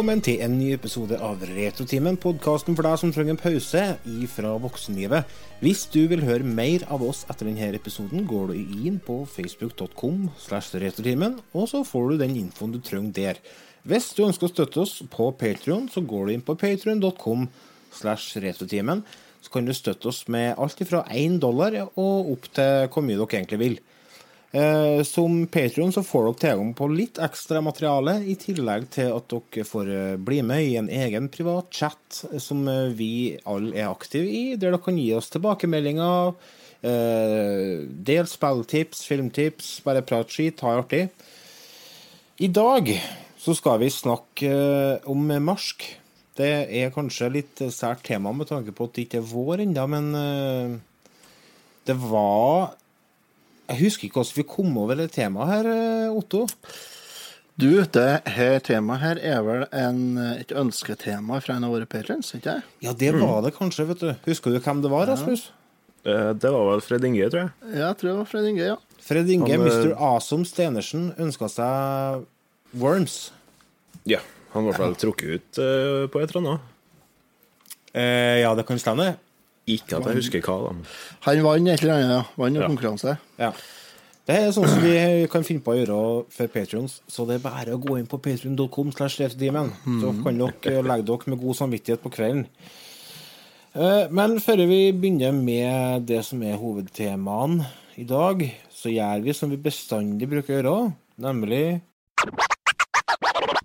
velkommen til en ny episode av Retrotimen, podkasten for deg som trenger en pause fra voksenlivet. Hvis du vil høre mer av oss etter denne episoden, går du inn på facebook.com slash retrotimen, og så får du den infoen du trenger der. Hvis du ønsker å støtte oss på Patrion, så går du inn på patrion.com slash retrotimen. Så kan du støtte oss med alt fra én dollar og opp til hvor mye dere egentlig vil. Eh, som Patrion får dere tilgang på litt ekstra materiale, i tillegg til at dere får eh, bli med i en egen privat chat som eh, vi alle er aktive i, der dere kan gi oss tilbakemeldinger, eh, del spilltips, filmtips, bare prat skit, ha det artig. I dag så skal vi snakke eh, om marsk. Det er kanskje litt sært tema med tanke på at det ikke er vår ennå, men det var Jeg husker ikke hvordan vi kom over det temaet her, eh, Otto. Du, det her temaet her er vel en, et ønsketema fra en av våre patrons, ikke det? Ja, det var det kanskje, vet du. Husker du hvem det var, Rasmus? Ja. Det var vel Fred Inge, tror jeg. Ja, jeg tror det var Fred Inge, ja. Fred Inge, Han, eh, Mr. Awesome Stenersen, ønska seg Worms. Ja. Han ble fall trukket ut eh, på et eller annet. Eh, ja, det kan stemme. Ikke at jeg husker hva. da. Han vant et eller annet, ja. Vant en Ja. konkurranse. Ja. Det er sånn som vi kan finne på å gjøre for Patrions, så det er bare å gå inn på patrion.com. Så kan dere legge dere med god samvittighet på kvelden. Eh, Men før vi begynner med det som er hovedtemaene i dag, så gjør vi som vi bestandig bruker å gjøre, nemlig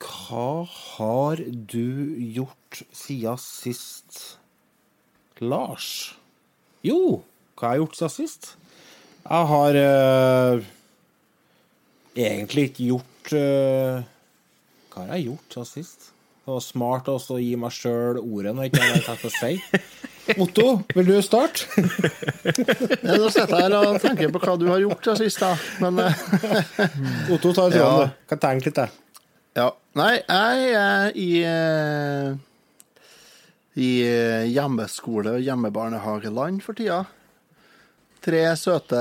Hva har du gjort siden sist, Lars? Jo, hva har jeg gjort siden sist? Jeg har uh, egentlig ikke gjort uh, Hva har jeg gjort siden sist? Det var smart også å gi meg sjøl ordet når jeg ikke har noe tenkt å si. Otto, vil du starte? Ja, nå sitter jeg her og tenker på hva du har gjort siden sist, da. Men uh, Otto, ta tråden, Ja. du. Kan tenke litt, jeg. Nei, jeg er i eh, i eh, hjemmeskole- og hjemmebarnehageland for tida. Tre søte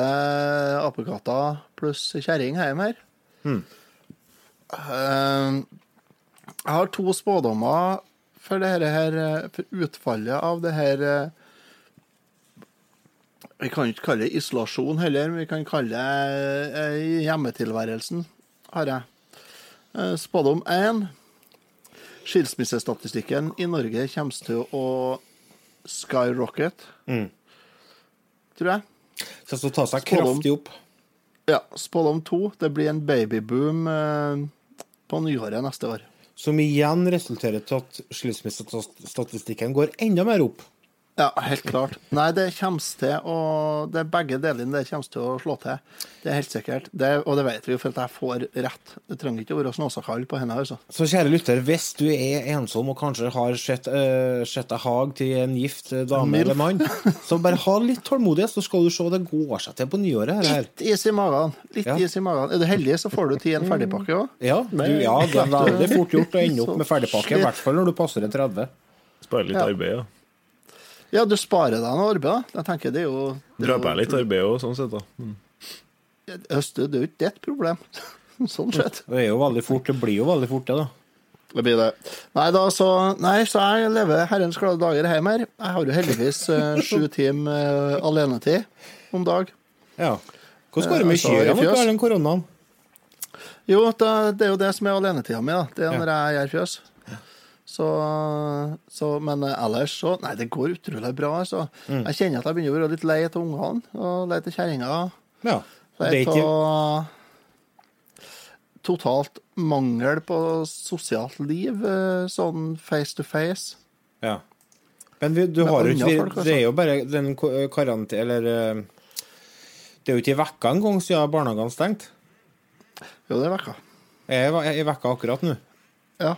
apekatter pluss kjerring hjemme her. Mm. jeg har to spådommer for, det her, for utfallet av det her Vi kan ikke kalle det isolasjon heller, men vi kan kalle det hjemmetilværelsen, har jeg. Eh, Spådom én. Skilsmissestatistikken i Norge kommer til å skyrocket, tror jeg. Så skal ta seg Spådom. kraftig opp. Ja, Spådom to. Det blir en babyboom eh, på nyåret neste år. Som igjen resulterer til at skilsmissestatistikken går enda mer opp. Ja, helt klart. Nei, det kommer til å det er Begge delene der kommer til å slå til. Det er helt sikkert. Det, og det vet vi jo, for at jeg får rett. Det trenger ikke å være snåsakall på henne, altså. Så kjære lytter, hvis du er ensom og kanskje har sett, uh, sett hag til en gift eh, dame Milf. eller mann, så bare ha litt tålmodighet, så skal du se det går seg til på nyåret. Her. Litt is i magen. Litt Ja. is i magen. Er du heldig, så får du til en ferdigpakke òg. Ja, du, ja, det er veldig fort gjort å ende opp med ferdigpakke, i hvert fall når du passer en 30. Spare litt Ja. arbeid, ja. Ja, du sparer deg noe arbeid, da. Jeg tenker det er jo Drar på litt arbeid òg, sånn sett. da. Mm. Det er jo ikke ditt problem. sånn sett. Det er jo veldig fort, det blir jo veldig fort, det, da. Det blir det. Nei, da, så, nei, så jeg lever herrens glade dager hjemme her. Jeg har jo heldigvis eh, sju timer eh, alenetid om dag. Ja. Hvordan går det med kyrne mot all den koronaen? Jo, det, det er jo det som er alenetida mi, da. Det er når jeg gjør fjøs. Så, så Men eh, ellers så Nei, det går utrolig bra, altså. Mm. Jeg kjenner at jeg begynner å være litt lei av ungene og lei av kjerringa. Ja. Lei av totalt mangel på sosialt liv, eh, sånn face to face. Ja. Men vi, du Med har jo ikke altså. Det er jo bare den karantene... Eller eh, Det er jo ikke i vekka engang siden barnehagene stengte. Jo, det er vekka. Jeg er i vekka akkurat nå. Ja.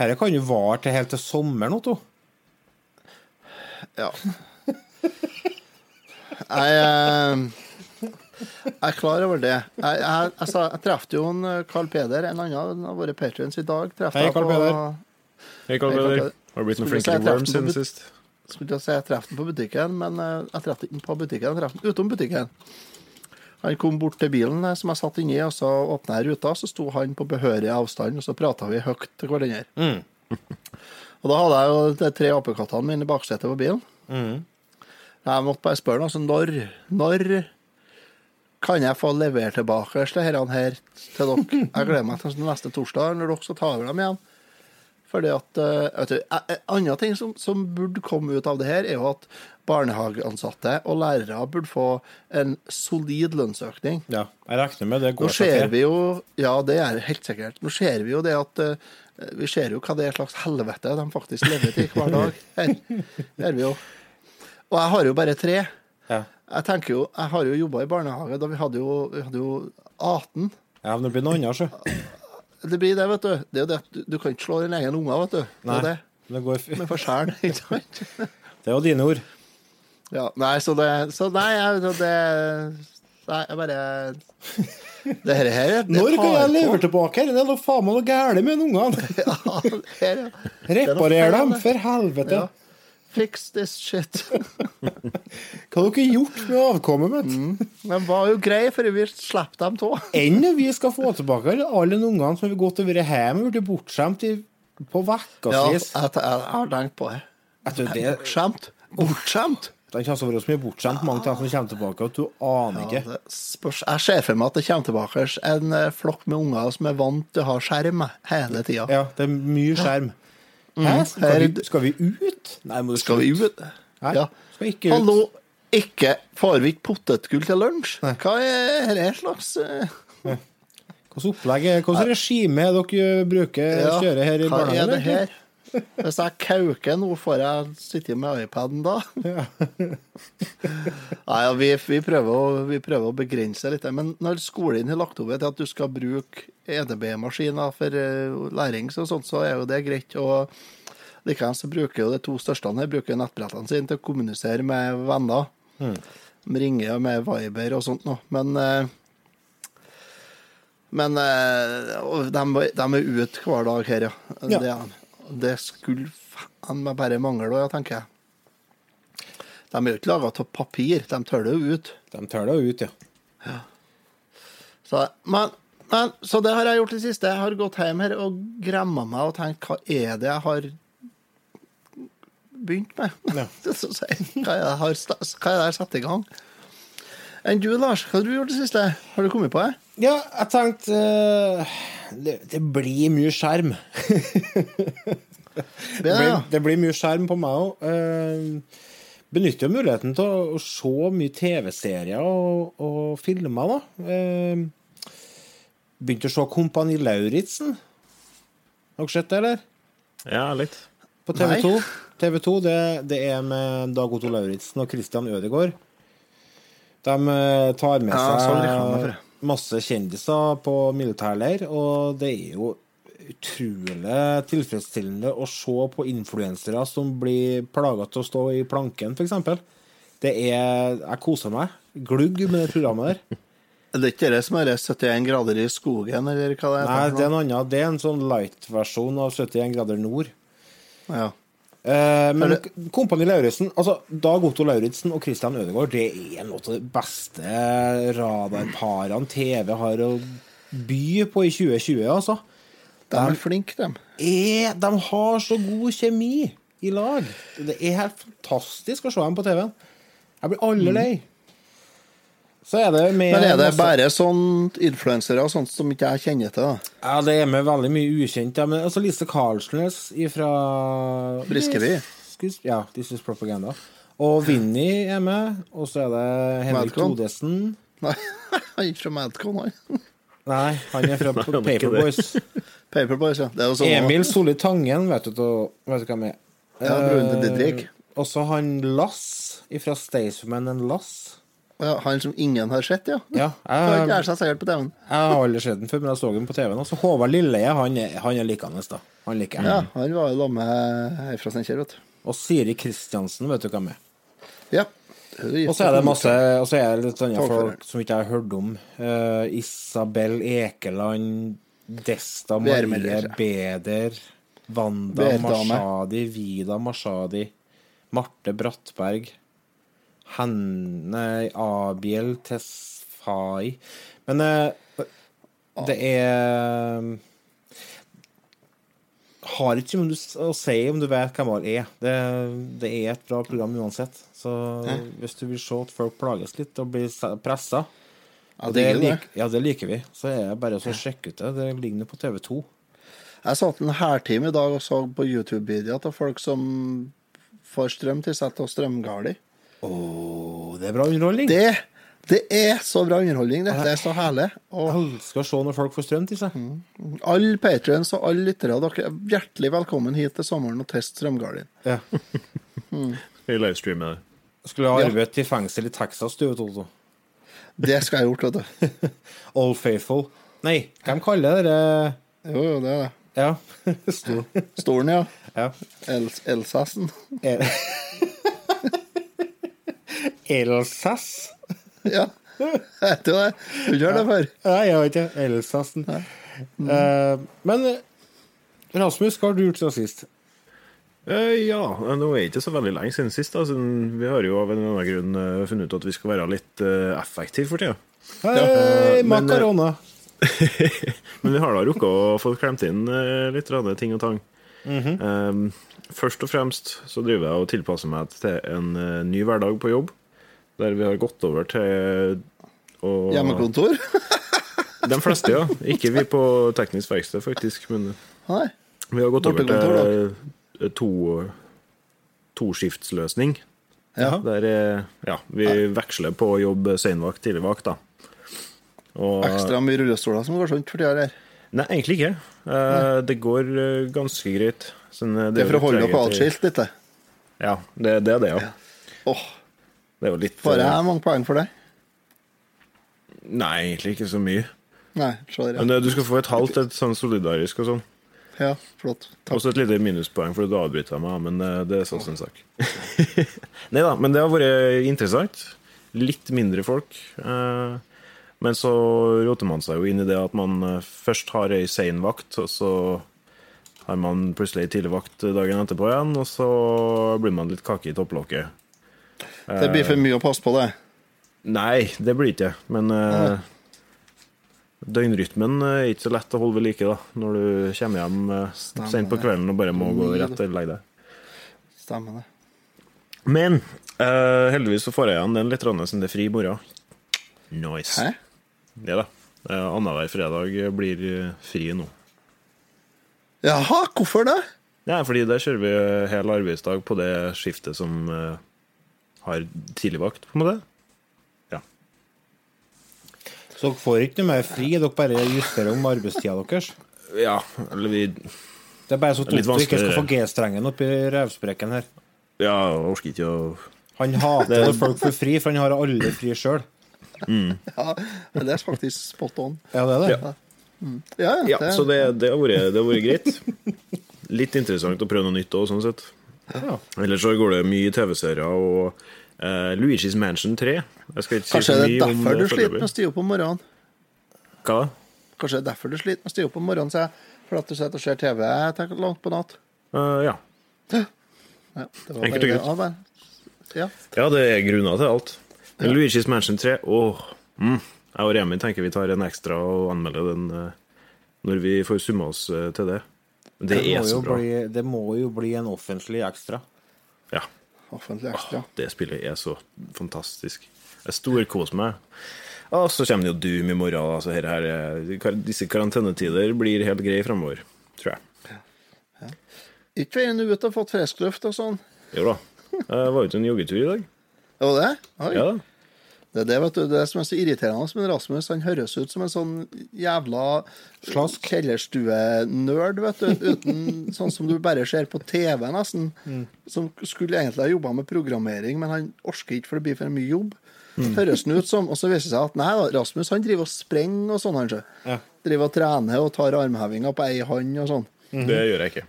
Dette kan jo vare til helt til sommeren, Otto. Ja. Jeg, eh, jeg er klar over det. Jeg, jeg, jeg, jeg traff jo en eh, Carl Peder, en annen av våre patrions i dag. Hei, Carl Peder. Hei, Carl Peder. Har du blitt noen flinkere til Worms siden sist? Skulle ikke si jeg traff den på butikken, men eh, jeg traff den ikke på butikken. Jeg traff den utom butikken. Han kom bort til bilen eh, som jeg satt inni, og så åpna jeg ruta. Så sto han på behørig avstand, og så prata vi høyt til hverandre. Mm. og da hadde jeg jo de tre apekattene mine i baksetet på bilen. Mm. Jeg måtte bare spørre altså, når, når kan jeg få levere tilbake disse her til dere? Jeg gleder meg til neste torsdag, når dere skal ta over dem igjen. Fordi at, eh, vet du, En annen ting som, som burde komme ut av det her, er jo at barnehageansatte og lærere burde få en solid lønnsøkning. Ja, jeg regner med det går seg til. vi jo Ja, det er helt sikkert. Nå ser vi jo det at eh, Vi ser jo hva det er slags helvete de faktisk lever til hver dag. Her Det er vi jo. Og jeg har jo bare tre. Ja. Jeg tenker jo, jeg har jo jobba i barnehage da vi hadde jo, vi hadde jo 18. ja, men det blir noe annet, så. Det blir det, vet du. Det er jo det at du, kan ikke slå din egen unge, vet du. Det Nei. er det. Det går f Med forskjellen, ikke sant? Det er jo dine ord. Ja, nei, så det Så nei, jeg, det Nei, jeg bare Det her, her det Når kan jeg leve levere tilbake? Det er noe faen meg noe galt med ungene. Ja, her, ja. Reparer dem, for helvete. Ja. Fix this shit. Hva har dere gjort med avkommet mitt? Den var jo grei for vi slapp dem av. Enn vi skal få tilbake alle de ungene som har gått og vært hjemme og blitt bortskjemt på på Ja, jeg, ukevis. har tenkt på det. det, Bortskjemt. Bortskjemt. Den kommer til å være så mye bortskjemt, mange av dem som kommer tilbake, at du aner Ja, ikke. spørs. Jeg ser for meg at det kommer tilbake en eh, flokk med unger som er vant til å ha skjerm hele tida. Ja, det er mye skjerm. Hæ? Skal vi, skal vi ut? Nei, må du Skal vi ut? Nei, Ja. skal ikke ut. Hallo, ikke Får vi ikke potetgull til lunsj? Hva er det slags uh... Hvilket opplegg Hvilket regime er dere bruker ja, kjører her i Hva er det her? Hvis jeg kauker nå, får jeg sitte med iPaden da? Nei, ja, vi, vi, prøver å, vi prøver å begrense litt. Men når skolen har lagt over til at du skal bruke EDB-maskiner for uh, læring, så, sånt, så er jo det greit. Og likeens så bruker jo de to største her bruker nettbrettene sine til å kommunisere med venner. De ringer med Viber og sånt noe. Men uh, men eh, de, de er ute hver dag her, ja. Ja. Det, det skulle faen meg bare mangle, ja, tenker jeg. De er jo ikke laga av papir, de tøller jo ut. De tøller jo ut, ja. Så, men, men, så det har jeg gjort i det siste. Jeg har gått hjem her og gremma meg og tenkt hva er det jeg har begynt med? Ja. Hva er det jeg har har satt i gang? Enn du, Lars, hva har du gjort i det siste? Har du kommet på det? Ja, jeg tenkte uh, det, det blir mye skjerm. Det, Det blir, det blir mye skjerm på meg òg. Benytter jo muligheten til å, å se mye TV-serier og, og filmer, da. Eh, begynte å se Kompani Lauritzen. Har dere sett det, eller? Ja, litt. På TV 2. TV 2 det, det er med Dag Otto Lauritzen og Christian Ødegaard. De eh, tar med sånn seg ja, masse kjendiser på militærleir, og det er jo utrolig tilfredsstillende å se på influensere som blir plaga til å stå i planken, f.eks. Det er Jeg koser meg glugg med det programmet der. Det er ikke det som er 71 grader i skogen, eller hva det er? Nei, det er en annen. Det er en sånn light-versjon av 71 grader nord. Ja. Eh, men det- Kompani Lauritzen, altså Dag Otto Lauritzen og Christian Ødegaard, det er noe av de beste radarparene TV har å by på i 2020, altså. De er flinke, de. Er, de har så god kjemi i lag. Det er helt fantastisk å se dem på TV-en. Jeg blir aldri lei. Så er det med Mm. Men er det bare sånn influensere og sånt som ikke jeg kjenner til? da? Ja, det er med veldig mye ukjent. Ja. Men altså Lise Karlsnes fra Briskeby. Ja, This is Propaganda. Og Vinni er med. Og så er det Henrik Todesen. Nei, han er ikke fra Madcon, han. Nei, han er fra han Paperboys. Paperboys, ja. Sånn Emil Solli Tangen, vet du, vet du hvem er? Ja, broren til Eh, Didrik. Og så han Lass fra Staysman and Lass. Ja, han som ingen har sett, ja. Ja, jeg, TV-en. jeg har aldri sett den før, men jeg så den på TV-en. Og så Håvard Lilleheie, han han er likende, da. Han liker jeg. Ja, han var jo med ei fra Steinkjer, vet du. Og Siri Kristiansen, vet du hvem er. Ja. Og så er det masse Og så er det litt andre folk som ikke jeg har hørt om. Uh, Isabel Ekeland, Desta Marie Beder, Wanda Værdame. Mashadi, Vida Mashadi, Marte Brattberg, Henne Abiel Tesfai Men eh, det er har ikke så å si om du vet hvem alle er. Det, det er et bra program uansett. Så hvis du vil se at folk plages litt og blir pressa, Ja, det, det lik, ja, det liker vi. Så er det bare å sjekke ut det. Det ligger på TV2. Jeg satt en hærtime i dag og så på YouTube-videoer av folk som får strøm til seg til strømgali. Oh, det er bra underholdning. Det, det er så bra underholdning, det. Det er så herlig. Og Jeg elsker å se når folk får strøm til seg. alle patrions og alle lyttere, dere er hjertelig velkommen hit til sommeren og teste strømgardin. Ja. mm. det? Skulle ha Ja. arbeidet i fengsel i Texas, du, Toto. Det skal jeg gjort, vet du. Old Faithful. Nei, hvem kaller det Jo, jo, det er det. Ja. Stor. Stolen, ja. Ja. Els Elsassen. El- Elsass? Ja. Jeg tror det. Du gjør det før? Nei, jeg vet ikke. Elsassen. Eh, men eh, Rasmus, hva har du gjort siden sist? Eh, ja, nå er det ikke så veldig lenge siden sist. Siden vi har jo av en eller annen grunn eh, funnet ut at vi skal være litt uh, effektive for tida. Hei, uh, makarona! Men vi har da rukket å få klemt inn eh, litt ting og tang. Eh, først og fremst så driver jeg og tilpasser meg til en eh, ny hverdag på jobb. Der vi har gått over til å Hjemmekontor? De fleste, ja. Ikke vi på teknisk verksted, faktisk. Men Nei. vi har gått over til eh, to toskiftsløsning. Ja. Der eh, ja, vi veksler på å jobbe senvakt, tidligvakt, da. Og, Ekstra mye rullestoler som går sånn for tida her. Nei, egentlig ikke. Nei. det går eh, ganske greit. Sånn, det, Det er for å holde dere atskilt litt, det. Ja, det, det er det, ja. Åh, Det er jo litt Får eh, jeg mange poeng for det? Nei, egentlig ikke så mye. Nei. Men eh, du skal få et halvt et sånn solidarisk og sånn. Ja, flott. Takk. Også et lite minuspoeng fordi du avbryter meg, men eh, det er sånn en sak. Nei da, men det har vært interessant. Litt mindre folk. eh, Men så roter man seg jo inn i det at man eh, først har ei sein vakt, og så har man plutselig ei tidlig vakt dagen etterpå igjen, og så blir man litt kake i topplokket. Det blir for mye å passe på, det. Nei, det blir ikke det, men eh, Døgnrytmen er ikke så lett å holde ved like da, når du kommer hjem Stemmer sent på kvelden og bare må gå rett og legge deg. Stemmer det. Men uh, heldigvis så får jeg igjen den litt siden det er fri i morgen. Nice. Hæ? Det da. Uh, Annenhver fredag blir eh, fri nå. Jaha, hvorfor det? Ja, fordi der kjører vi hel arbeidsdag på det skiftet som uh, har tidligvakt, på en måte. Ja. Så dere får ikke noe mer fri, dere bare justerer om arbeidstida deres. ja, eller vi Det er bare så Det du ikke skal få G-strengen oppi revsprekken her. Ja, jeg orker ikke å Han hater når folk får fri, for han har aldri fri sjøl. Ja, men det er faktisk spot on. Ja, det er det. Ja. Ja, Ja, det, så det, det, har vært, det har vært greit. Litt interessant å prøve noe nytt òg, sånn sett. Ja. Ellers så går det mye TV-serier og eh, Luigi's Mansion 3. Jeg skal ikke Kanskje si det er derfor du sliter med å stige opp om morgenen? Hva da? Kanskje det er derfor du sliter med å stige opp om morgenen, sier jeg. For at du sitter og ser TV langt på natt? Uh, ja. Ja, Enkelt og greit. Ja, ja. ja, det er grunner til alt. Men Luigi's Mansion 3 Åh, mm. Jeg og Remi tenker vi tar en ekstra og anmelder den eh, når vi får summa oss eh, til det. Det, Det, er så bra. bli, det må jo bli en offentlig ekstra. Ja. Offentlig ekstra. Det spillet er så fantastisk. Jeg storkoser meg. Og så kommer jo Doom i morgen. Altså her, her, er- disse karantenetider blir helt greie fremover, tror jeg. Ikke veien ut og fått frisk luft og sånn? Jo da. Jeg var ute en joggetur i dag. Det var det? Oi. Ja. Det er det, vet du, det som er så irriterende med Rasmus. Han høres ut som en sånn jævla Slask. kjellerstue-nerd, vet du. Uten, sånn som du bare ser på TV, nesten. Som skulle egentlig ha jobba med programmering, men han orker ikke, for det blir for mye jobb. Høres han ut som, Og så viser det seg at nei da, Rasmus han driver og sprenger og sånn, kanskje. Ja. Driver og trener og tar armhevinger på ei hånd og sånn. Det gjør jeg ikke.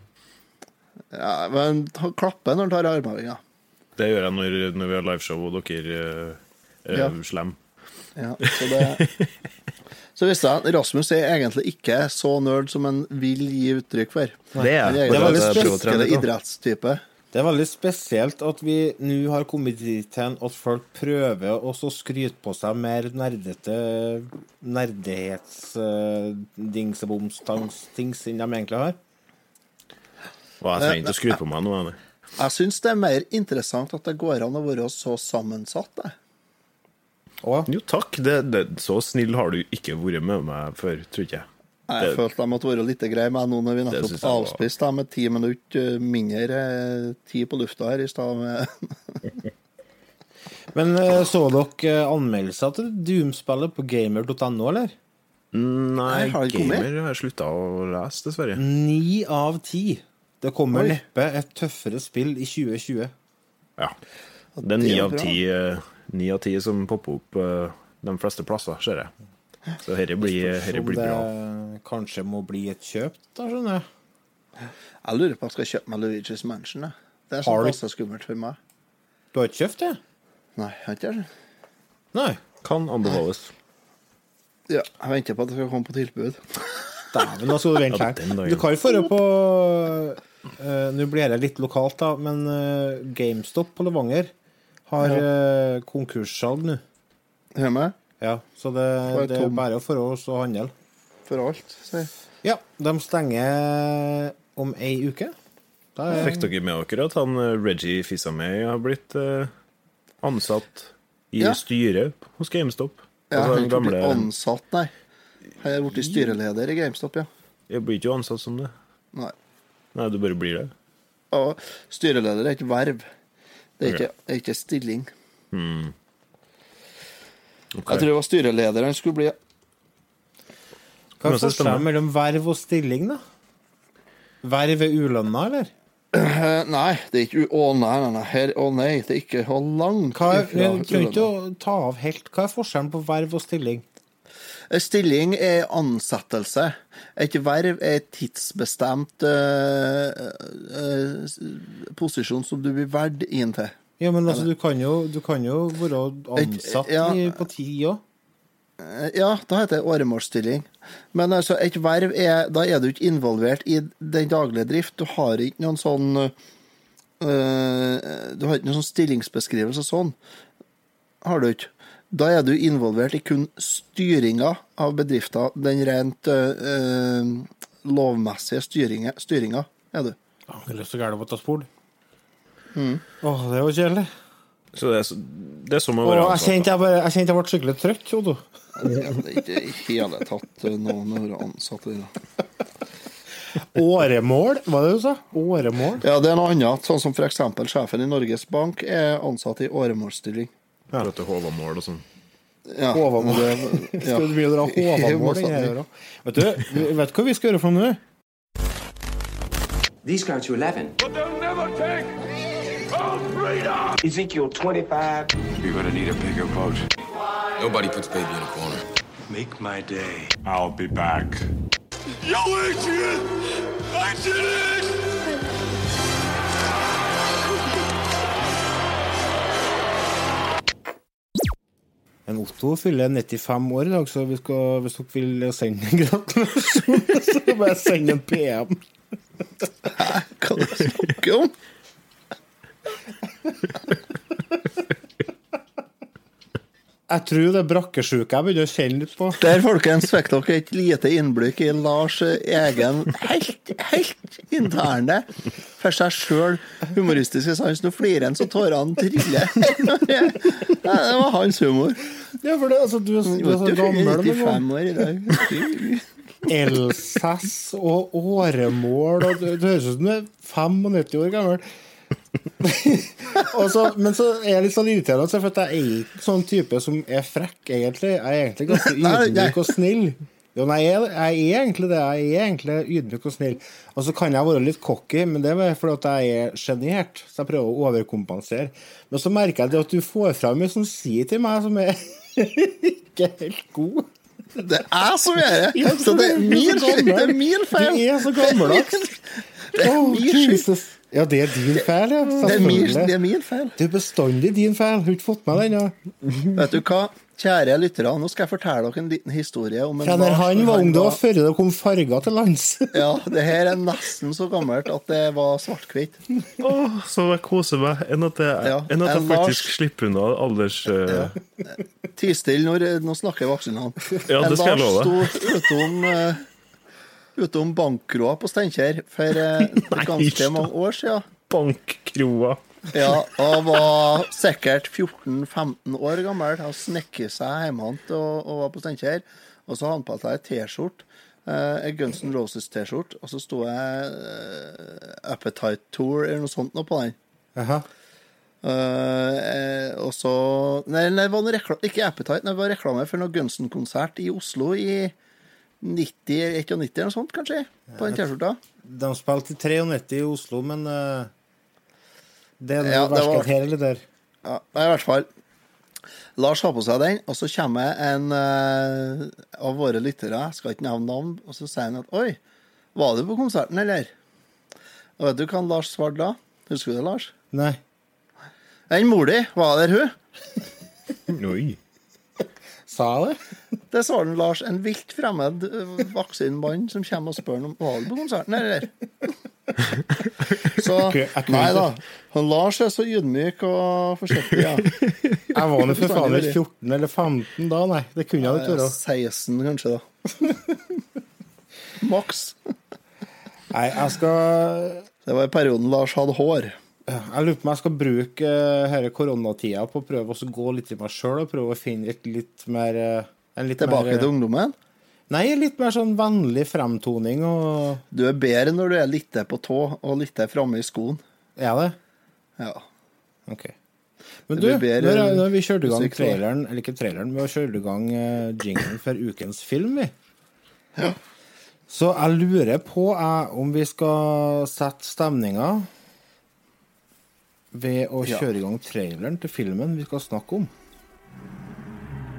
Ja, men han klapper når han tar armhevinga. Det gjør jeg når, når vi har liveshow og dere uh, Ja. slem. Ja, så det Så visste jeg at Rasmus er egentlig ikke så nerd som han vil gi uttrykk for. Det er er. Det er veldig en da. idrettstype. Det er veldig spesielt at vi nå har kommet dit hen at folk prøver å skryte på seg mer nerdete nerdighets-dingsebomstings-tings enn de egentlig har. Hva, jeg trenger ikke å skryte på meg nå. jeg. Jeg syns det er mer interessant at det går an å være så sammensatt. jeg. Og Jo, takk. Det, det, så snill har du ikke vært med meg før, tror ikke jeg. Jeg Det- følte jeg måtte være litt grei med nå når vi nettopp synes var- avspiste med ti minutter eh, mindre eh, tid på lufta her i stad. med- Men eh, så dere anmeldelser til Doom-spillet på gamer.no, eller? Nei, Nei, har gamer har jeg slutta å lese, dessverre. Ni av ti. Det kommer Oi. neppe et tøffere spill i 2020. Ja. Det er ni av ti, eh, ni av ti som popper opp eh, de fleste plasser, ser jeg. Så dette blir, herre blir det bra. kanskje må bli et kjøp, da, skjønner jeg. Jeg lurer på om jeg skal kjøpe meg Luigi's Mansion. Det er Har sånn passe skummelt for meg. Du har ikke kjøpt det? Nei, jeg har ikke det. Nei. Kan anbefales. Ja, jeg venter på at det skal komme på tilbud. Dæven, da skal du vente her. Du kan jo dra på uh, Nå blir det litt lokalt, da, men uh, GameStop på Levanger har uh, konkurssalg nå. Hjemme? Ja, så det, er det er bare for oss å handle. For alt. sier jeg. Ja, de stenger om ei uke. Er, Fikk dere med dere at han eh, Reggie Fils-Aimé har blitt uh, ansatt i Ja. styret hos GameStop? Ja, Altså, han er gamle blitt ansatt, nei. Han er blitt styreleder i GameStop, ja. Jeg blir ikke ansatt som det. Nei. Nei, du bare blir det. Ja, styreleder er ikke verv. Det er ikke, er ikke stilling. Ok. Jeg tror det var styreleder han skulle bli. hva er forskjellen mellom verv og stilling, da? Verv er ulønna, eller? Nei, det er ikke Å nei, nei, nei. Her, å nei, det er ikke å langt Hva er, ifra jeg ta av helt. Hva er forskjellen på verv og stilling? Stilling er ansettelse. Et verv er et tidsbestemt uh, uh, posisjon som du blir valgt inn til. Ja, men altså, du kan jo, du kan jo være ansatt ja. i, òg. Eh, Ja, da heter det åremålsstilling. Men altså, et verv er Da er du ikke involvert i den daglige drift. Du har ikke noen sånn uh, Du har ikke noen sånn stillingsbeskrivelse sånn. Har du ikke. Da er du involvert i kun styringa av bedrifter. Den rent øh, lovmessige styringa, styringa er du. Jeg har lyst til å gære på et spor. Mm. Åh, det var kjedelig. Så det er, så- det er som å være være jeg ansatt. kjente jeg, bare, jeg kjente jeg ble skikkelig trøtt. Odo. Det er ikke i hele tatt eh, noen å være ansatt i. da. Åremål, var det du sa? Åremål? Ja, det er noe annet. Sånn som f.eks. sjefen i Norges Bank er ansatt i åremålsstilling. At er Håvamål og sånn. Ja, Håvamål. ja. Skal du begynne å dra Håvamål? her vei. Vet du, vet du hva vi skal gjøre for noe nå? These go to 11. But they'll never take our freedom! Ezekiel 25. You're gonna need a bigger boat. Nobody puts baby in a corner. Make my day. I'll be back. Yo, Adrian! I did it! En Otto fyller 95 år i dag, så vi skal, hvis dere vil sende en gratulasjon, så bare send en PM. Hva du snakker om? Jeg tror det er brakkesjuke jeg begynner å kjenne litt på. Der, folkens, fikk dere et lite innblikk i Lars' egen helt, helt interne, for seg sjøl humoristiske sans. Nå flirer han så tårene triller. Det var hans humor. Ja, for det, altså, du, er- du er så Du er 95 år i dag. Elsass og åremål og Du, du høres ut som du er 95 år gammel. så, men så er jeg litt sånn irriterende, for at jeg er ikke sånn type som er frekk, egentlig. Jeg er egentlig ganske ydmyk og snill. Jo, nei, jeg, jeg er egentlig det. Jeg er egentlig ydmyk og snill. Og så kan jeg være litt cocky, men det er fordi jeg er sjenert. Så jeg prøver å overkompensere. Men så merker jeg at du får fram mye som sier til meg som er ikke helt god. Det er som jeg er. Ja, Så det er min, det er min feil. Du er så gammeldags. Det er Oh, min. Jesus. Ja, det er din feil, ja. Det er min, det er min feil. Det er bestandig din feil. Har ikke fått med den? Ja. Vet du hva, kjære lyttere, nå skal jeg fortelle dere en liten historie om en Ja, når han var ung, da, før det kom farger til lands. Ja, det her er nesten så gammelt at det var svart-hvitt. Åh, så jeg koser meg. Enn at jeg, Ja, enn at jeg en faktisk Lars- slipper unna alders... eh, Ti stille når Nå snakker voksenene. Ja, det skal jeg love Lars sto utom, uh, utom bankkroa på Steinkjer for uh, ganske mange år siden. Bankkroa. Ja, og var sikkert 14-15 år gammel. Han snekket seg hjemme og, og var på Steinkjer. Og så hadde han på seg ei T-skjorte. ei en Guns N' Roses-T-skjorte. Og så sto jeg eh, Appetite Tour eller noe sånt nå på den. Aha. Eh, eh, og så Nei, nei, det var noe reklame. ikke Appetite, nei, det var reklame for noe Guns N'-konsert i Oslo i 90, 91 eller noe sånt, kanskje, på den T-skjorta. De spilte i 93 i Oslo, men eh, det er Ja, det var- her eller der. Ja, i hvert fall. Lars har på seg den, og så kommer en uh, av våre lyttere, jeg skal ikke nevne navn, og så sier han at Oi, var du på konserten, eller? Og vet du hva Lars svarte da? Husker du det, Lars? Nei. Den mor di, var der hun? Oi. Sa jeg det? Det sa den Lars, en vilt fremmed vaksinemann som kommer og spør om var på konserten, eller? Så Nei da. Han Lars er så ydmyk og forsiktig, ja. Jeg var nå for faen ikke 14 eller 15 da, nei. Det kunne jeg ikke være. 16, kanskje, da. Maks. Nei, jeg skal Det var i perioden Lars hadde hår. Jeg lurer på om jeg skal bruke uh, denne koronatida på å prøve å gå litt i meg sjøl og prøve å finne et litt mer eh, en litt Tilbake mer, til ungdommen. Nei, litt mer sånn vennlig fremtoning og Du er bedre når du er litt på tå og litt framme i skoen. Er det? Ja. OK. Men du, når, når vi kjørte i gang traileren, eller ikke traileren, vi har kjørt i gang jinglen for ukens film, vi. Ja. Så jeg lurer på jeg, om vi skal sette stemninga ved å kjøre i gang traileren til filmen vi skal snakke om.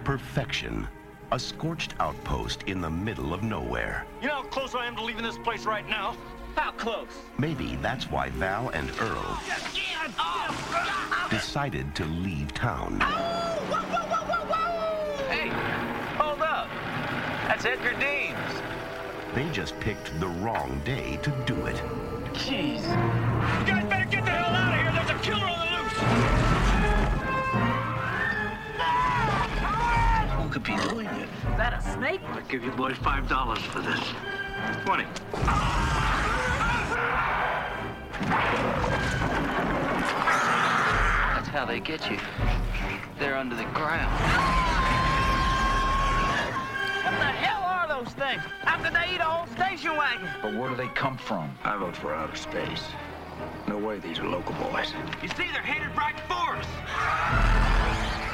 Perfection. A scorched outpost in the middle of nowhere. You know how close I am to leaving this place right now? How close? Maybe that's why Val and Earl decided to leave town. Oh, hey, hold up. That's Edgar Deems. They just picked the wrong day to do it. Jeez. You guys better get the hell out that a snake? I'll give you boys five dollars for this. Twenty. That's how they get you. They're under the ground. What the hell are those things? How could they eat a whole station wagon? But where do they come from? I vote for outer space. No way these are local boys. You see, they're headed right for us.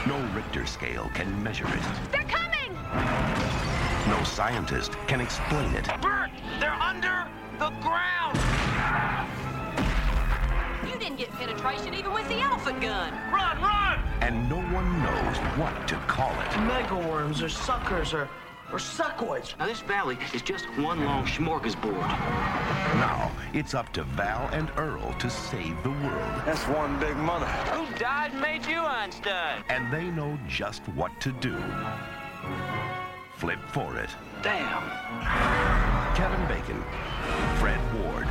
No Richter scale can measure it. They're coming! No scientist can explain it. Bert, they're under the ground. You didn't get penetration even with the elephant gun. Run, run! And no one knows what to call it. Megaworms or suckers or, or suckoids. Now, this valley is just one long smorgasbord. Now, it's up to Val and Earl to save the world. That's one big mother. Who died and made you Einstein? And they know just what to do. Flip for it. Damn. Kevin Bacon, Fred Ward,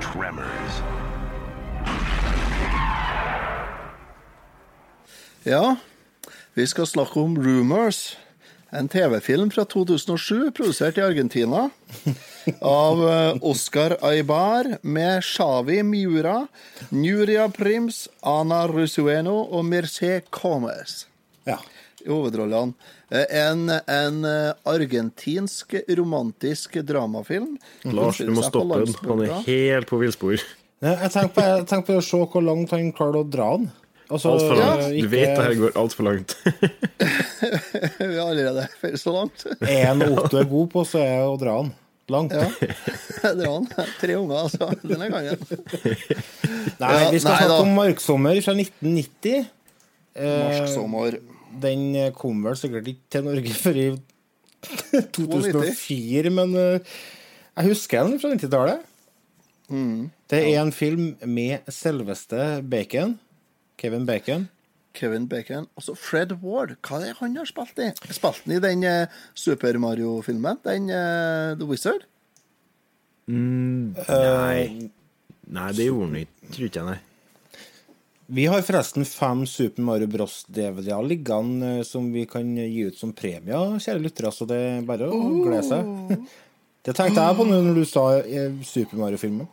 Tremors. Ja, vi skal snakke om Rumors. En TV-film fra 2007, produsert i Argentina. Av eh, Oscar Aibar med Xavi Miura, Nuria Prims, Ana Rusueno og Mercé Comes Ja. I hovedrollene. Eh, En, en eh, argentinsk romantisk dramafilm. Lars, du må stoppe den. Han er helt på villspor. Jeg tenker på, jeg tenker på å se hvor langt han klarer å dra den. Altså, Altfor langt. ikke- Du vet det her går altfor langt. Vi er allerede ferdig så langt. En Otto er god på, så er det å dra den langt. Ja. Dra han. Tre unger, altså. Denne gangen. Nei, vi skal nei snakke da. om Marksommer fra 1990. Norsk sommer. Den kom vel sikkert ikke til Norge før i 2004, men eh, Jeg husker den fra 90-tallet. Mm. Det er en film med selveste Bacon. Kevin Bacon. Kevin Bacon. Og så Fred Ward. Hva er det han har spilt i? Spilte han i den eh, Super Mario-filmen? Den uh, The Wizard? Mm, nei. Nei, det gjorde han ikke. Tror ikke jeg, nei. Vi har forresten fem Super Mario Bros-DVD-er liggende eh, som vi kan gi ut som premier, kjære lyttere, så det er bare å glede seg. Det tenkte jeg på nå når du sa eh, Super Mario-filmen.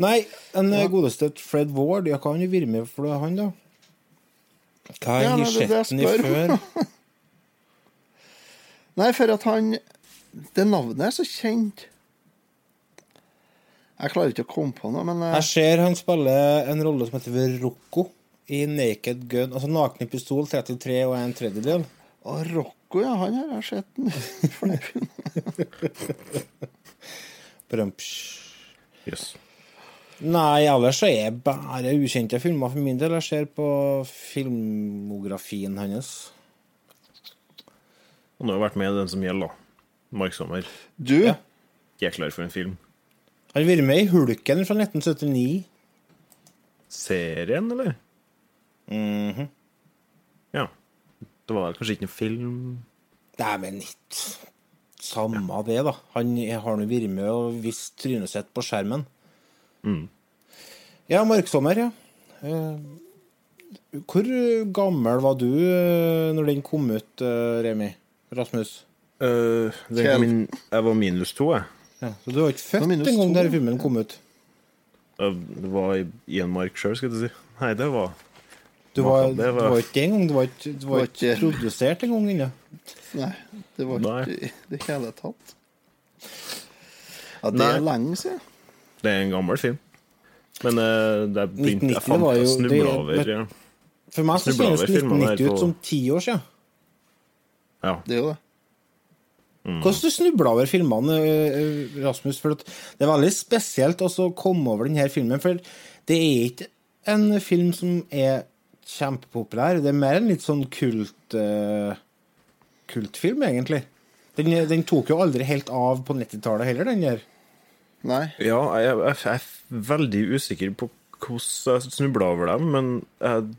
Nei, den ja. godeste Fred Ward, ja, hva har han vært med for han, da? Hva har Ja, det er sett det den i før? Nei, for at han Det navnet er så kjent. Jeg klarer ikke å komme på noe, men eh, Jeg ser han spiller en rolle som heter Rocco i Naked Gun. Altså Nakne pistol 33 og en tredjedel. Og Rocco, ja, han har jeg sett den. flere. Yes. Nei, ellers så er det bare ukjente filmer for min del. Jeg ser på filmografien hans. Han har jo vært med i den som gjelder, da. Mark Sommer. Du, Ja. Jeg er klar for en film. Har vært med i Hulken fra 1979. Serien, eller? Mhm. Ja. Det var kanskje ikke noen film Dæven, men ikke Samme det, da. Han har nå vært med og vist trynet sitt på skjermen. Mm. Ja, Marksommer, ja. Eh, Hvor gammel var du eh, når den kom ut, eh, Remi? Rasmus? Uh, den, Jeg var minus to, jeg. Ja, så du var ikke født var minus en gang to, da filmen kom ut? Det var i, en mark sjøl, skal du si. Nei, det var Du var, Det var- du var ikke det engang? Du var ikke, du var ikke produsert en gang ennå? nei, det var ikke i det hele tatt. Ja, det Nei. er lenge siden. Det er en gammel film. Men uh, det er begynt, jeg fant å snuble det- over ja. For meg så kjennes over 1990 ut som ti år siden. ja. Det er jo det. Hvordan du snubla over filmene, eh, Rasmus? For det er veldig spesielt å komme over denne filmen. For det er ikke en film som er kjempepopulær. Det er mer en litt sånn kult uh, kultfilm, egentlig. Den, den tok jo aldri helt av på 90-tallet heller, den der. Nei. Ja, jeg, jeg, jeg er veldig usikker på hvordan jeg snubla over dem, men jeg,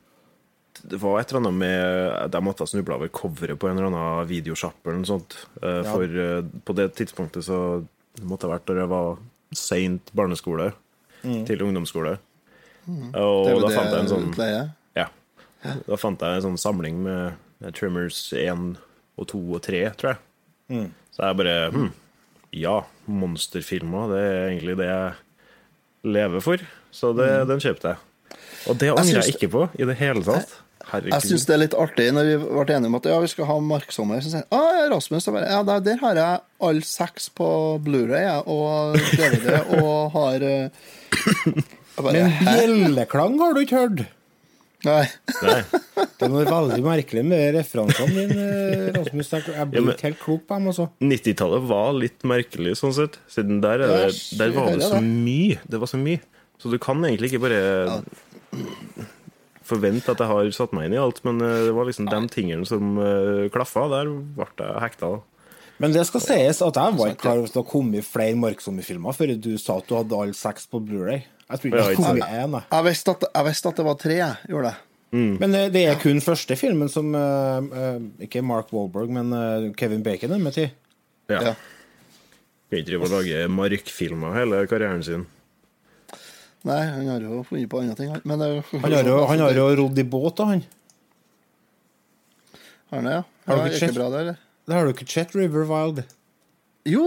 det var et eller annet med De måtte ha snubla over coveret på en eller annen videosjappe eller noe sånt. Eh, Ja. For eh, på det tidspunktet så det måtte ha vært da jeg var seint barneskole til ungdomsskole. Og Det er da fant jeg en sånn. Ja. Da fant jeg en sånn samling med, Trimmers 1 og 2 og 3, tror jeg. Så jeg bare hm, Ja, monsterfilmer, det er egentlig det jeg lever for. Så det, den kjøpte jeg. Og det angrer jeg syns- ikke på i det hele tatt. Herregud. Jeg syns det er litt artig når vi ble enige om at ja, vi skal ha marksommer. Så sier jeg ah, ja, Rasmus jeg bare, ja, der, der har jeg alle seks på Blu-ray jeg, og DVD og har eh, bare, Men bjelleklang har du ikke hørt. Nei. Nei. Det er noe veldig merkelig med referansene dine, eh, Rasmus. Jeg Ja, blir men- ikke helt klok på dem, altså. 90-tallet var litt merkelig, sånn sett. Siden der, er det, der var det så mye. Det var så mye. Så du kan egentlig ikke bare forvente at jeg har satt meg inn i alt, men eh, det var liksom de tingene som uh, klaffa. Der ble jeg hekta. Men det skal sies at jeg var ikke klar over at det har kommet flere Marksommer-filmer før du sa at du hadde alle seks på Blu-ray. Jeg tror ikke det kom én. jeg. Jeg visste at, jeg visste at det var tre, jeg gjorde det. Men eh, det er kun første filmen som eh, eh, Ikke Mark Wahlberg, men eh, Kevin Bacon er med til. Ja. Ja. Kan ikke drive og lage markfilmer hele karrieren sin. Nei, han har jo funnet på andre ting, han. Men det, Han har jo, han har jo rodd i båt, da, han. Har han det, ja? Har du ja ikke sett? bra, det, eller? Det har du ikke sett, River Wild. Jo!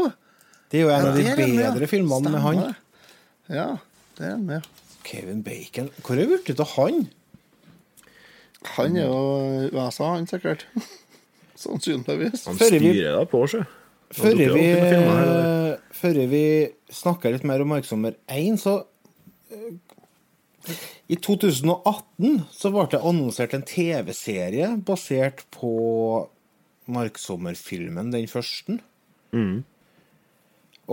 Det er jo en Ja, av de bedre filmene med han. Ja, det er han med. Kevin Bacon. Hvor er det blitt av han? Han er jo USA, han sikkert. Sannsynligvis. Han styrer deg på, seg. Før vi, før vi snakker litt mer om Marksommer 1, så I 2018 så ble det annonsert en TV-serie basert på Marksommer-filmen, den første.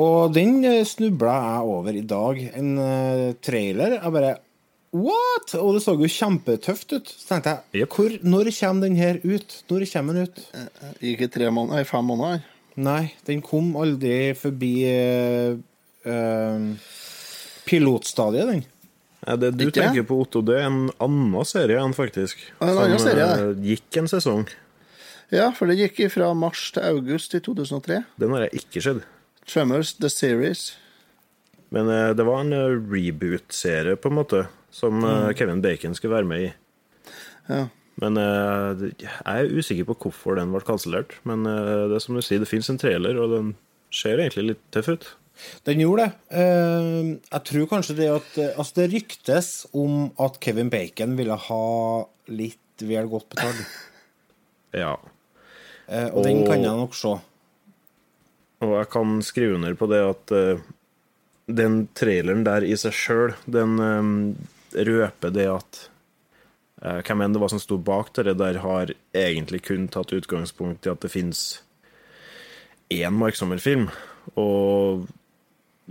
Og den eh, snubla jeg over i dag. En eh, trailer. Jeg bare What?! Og det så jo kjempetøft ut. Så tenkte jeg, hvor, når kommer den her ut? Når kommer den ut? Ikke i tre måneder, fem måneder. Nei, den kom aldri forbi uh, eh, pilotstadiet, den. Ja, det du Ikke? tenker på, Otto, det er en annen serie enn faktisk. En annen Som, serie, eh, gikk en sesong. Ja, for det gikk fra mars til august i 2003. Den har jeg ikke sett. Tremors The Series. Men eh, det var en eh, reboot-serie, på en måte, som mm. Kevin Bacon skulle være med i. Ja. Men jeg er usikker på hvorfor den ble kansellert. Men det er som du sier, det fins en trailer, og den ser egentlig litt tøff ut. Den gjorde det. Eh, jeg tror kanskje det at eh, Altså, det ryktes om at Kevin Bacon ville ha litt vel godt betalt. Ja. Eh, og den kan jeg nok se. Og jeg kan skrive under på det at eh, den traileren der i seg sjøl, den røper det at Hvem enn det var som sto bak det der, har egentlig kun tatt utgangspunkt i at det fins én marksommerfilm. Og